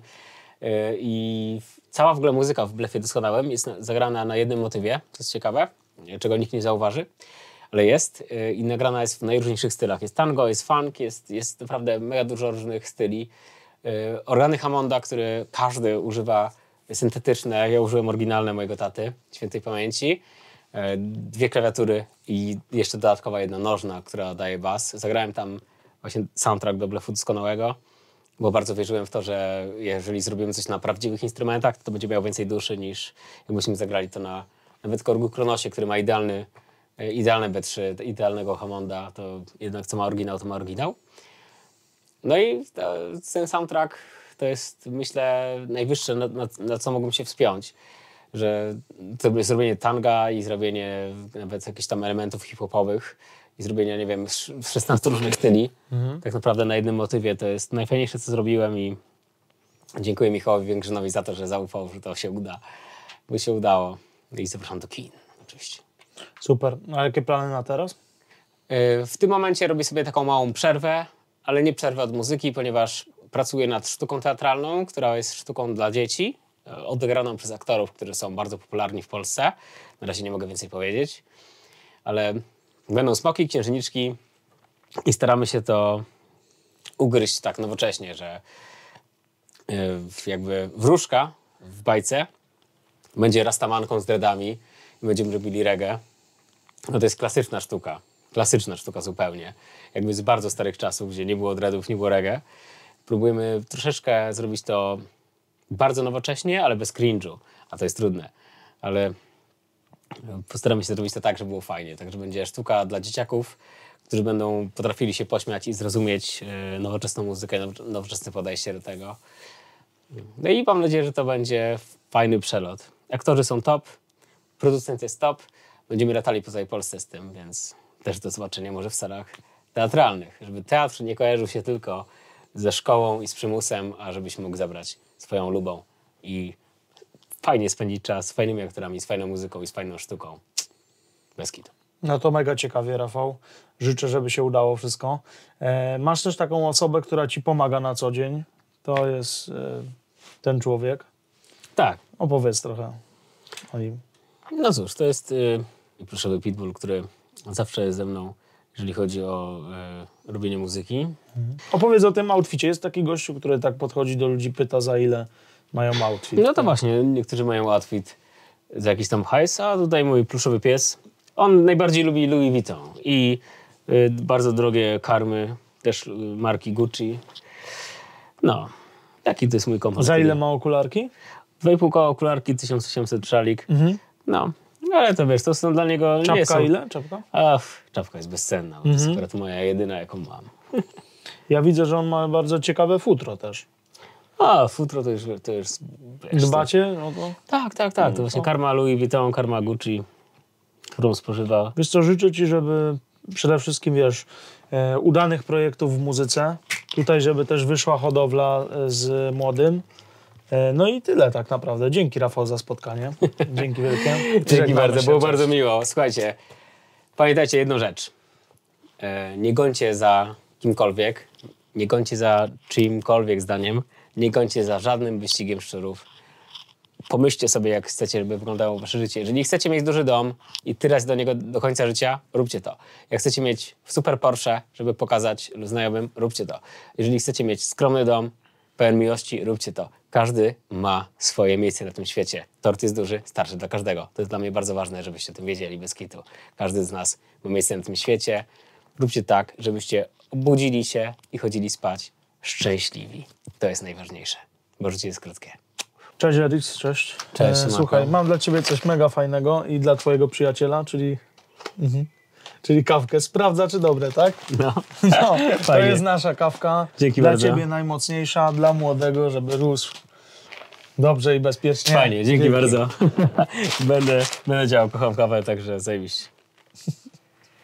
Yy, I cała w ogóle muzyka w Blefie Doskonałym jest na- zagrana na jednym motywie, co jest ciekawe, czego nikt nie zauważy, ale jest yy, i nagrana jest w najróżniejszych stylach. Jest tango, jest funk, jest, jest naprawdę mega dużo różnych styli. Yy, Organy Hammonda, które każdy używa syntetyczne, ja użyłem oryginalne mojego taty, świętej pamięci. e, dwie klawiatury i jeszcze dodatkowa jedna nożna, która daje bas. Zagrałem tam właśnie soundtrack do Blefu Doskonałego, bo bardzo wierzyłem w to, że jeżeli zrobimy coś na prawdziwych instrumentach, to, to będzie miało więcej duszy niż jakbyśmy zagrali to na nawet Korgu Kronosie, który ma idealny, e, idealne B3, idealnego Hammonda, to jednak co ma oryginał, to ma oryginał. No i ten soundtrack to jest, myślę, najwyższe, na, na, na co mogłem się wspiąć. Że to zrobienie tanga i zrobienie nawet jakichś tam elementów hip-hopowych i zrobienie, nie wiem, sz- 16 różnych styli, tak naprawdę na jednym motywie, to jest najfajniejsze, co zrobiłem i dziękuję Michałowi Węgrzynowi za to, że zaufał, że to się uda. Bo się udało. I zapraszam do kin, oczywiście. Super. A jakie plany na teraz? Y, W tym momencie robię sobie taką małą przerwę, ale nie przerwę od muzyki, ponieważ pracuję nad sztuką teatralną, która jest sztuką dla dzieci, y, odegraną przez aktorów, którzy są bardzo popularni w Polsce. Na razie nie mogę więcej powiedzieć, ale będą smoki, księżniczki i staramy się to ugryźć tak nowocześnie, że y, jakby wróżka w bajce będzie rastamanką z dreadami i będziemy robili reggae. No to jest klasyczna sztuka. Klasyczna sztuka zupełnie. Jakby z bardzo starych czasów, gdzie nie było dreadów, nie było reggae. Próbujemy troszeczkę zrobić to bardzo nowocześnie, ale bez cringe'u. A to jest trudne. Ale postaramy się zrobić to tak, żeby było fajnie. Także będzie sztuka dla dzieciaków, którzy będą potrafili się pośmiać i zrozumieć e, nowoczesną muzykę, now- nowoczesne podejście do tego. No i mam nadzieję, że to będzie fajny przelot. Aktorzy są top, producent jest top. Będziemy latali po całej Polsce z tym, więc też do zobaczenia może w salach teatralnych. Żeby teatr nie kojarzył się tylko ze szkołą i z przymusem, a żebyś mógł zabrać swoją lubą i fajnie spędzić czas z fajnymi aktorami, z fajną muzyką i z fajną sztuką. Bez kitu. No to mega ciekawie, Rafał. Życzę, żeby się udało wszystko. E, masz też taką osobę, która ci pomaga na co dzień. To jest e, ten człowiek. Tak, Opowiedz trochę o nim. No cóż, to jest y, pluszowy pitbull, który zawsze jest ze mną, jeżeli chodzi o y, robienie muzyki. Opowiedz o tym outficie. Jest taki gościu, który tak podchodzi do ludzi, pyta za ile mają outfit. No to właśnie, niektórzy mają outfit za jakiś tam hajs, a tutaj mój pluszowy pies, on najbardziej lubi Louis Vuitton i y, bardzo drogie karmy, też y, marki Gucci. No, taki to jest mój komfort. Za ile ma okularki? 2,5 koła okularki, 1800 szalik. No, ale to wiesz, to są dla niego nie Czapka są... ile? Czapka? Ach, czapka jest bezcenna, to jest akurat moja jedyna, jaką mam. Ja widzę, że on ma bardzo ciekawe futro też. A, futro to już, to już wiesz, to- Dbacie? No to... Tak, tak, tak. To właśnie karma Louis Vuitton, karma Gucci, którą spożywa. Wiesz co, życzę ci, żeby przede wszystkim, wiesz, e, udanych projektów w muzyce. Tutaj, żeby też wyszła hodowla e, z młodym. E, no i tyle tak naprawdę. Dzięki Rafał za spotkanie. Dzięki wielkie. Dzięki bardzo, się. było Cześć. bardzo miło. Słuchajcie, pamiętajcie jedną rzecz. E, nie gońcie za kimkolwiek, nie gońcie za czyimkolwiek zdaniem, nie gońcie za żadnym wyścigiem szczurów. Pomyślcie sobie, jak chcecie, żeby wyglądało wasze życie. Jeżeli chcecie mieć duży dom i tyrać do niego do końca życia, róbcie to. Jak chcecie mieć super Porsche, żeby pokazać znajomym, róbcie to. Jeżeli chcecie mieć skromny dom, pełen miłości, róbcie to. Każdy ma swoje miejsce na tym świecie. Tort jest duży, starczy dla każdego. To jest dla mnie bardzo ważne, żebyście o tym wiedzieli bez kitu. Każdy z nas ma miejsce na tym świecie. Róbcie tak, żebyście obudzili się i chodzili spać szczęśliwi. To jest najważniejsze, bo życie jest krótkie. Cześć Eryk, cześć. Cześć, E, słuchaj, mam dla ciebie coś mega fajnego i dla twojego przyjaciela, czyli... Mhm. Czyli kawkę. Sprawdza, czy dobre, tak? No. No, to Fajnie. jest nasza kawka. Dzięki dla bardzo. ciebie najmocniejsza, dla młodego, żeby rósł dobrze i bezpiecznie. Fajnie, dzięki, bardzo. będę, będę działał, kocham kawę, także zajebiście.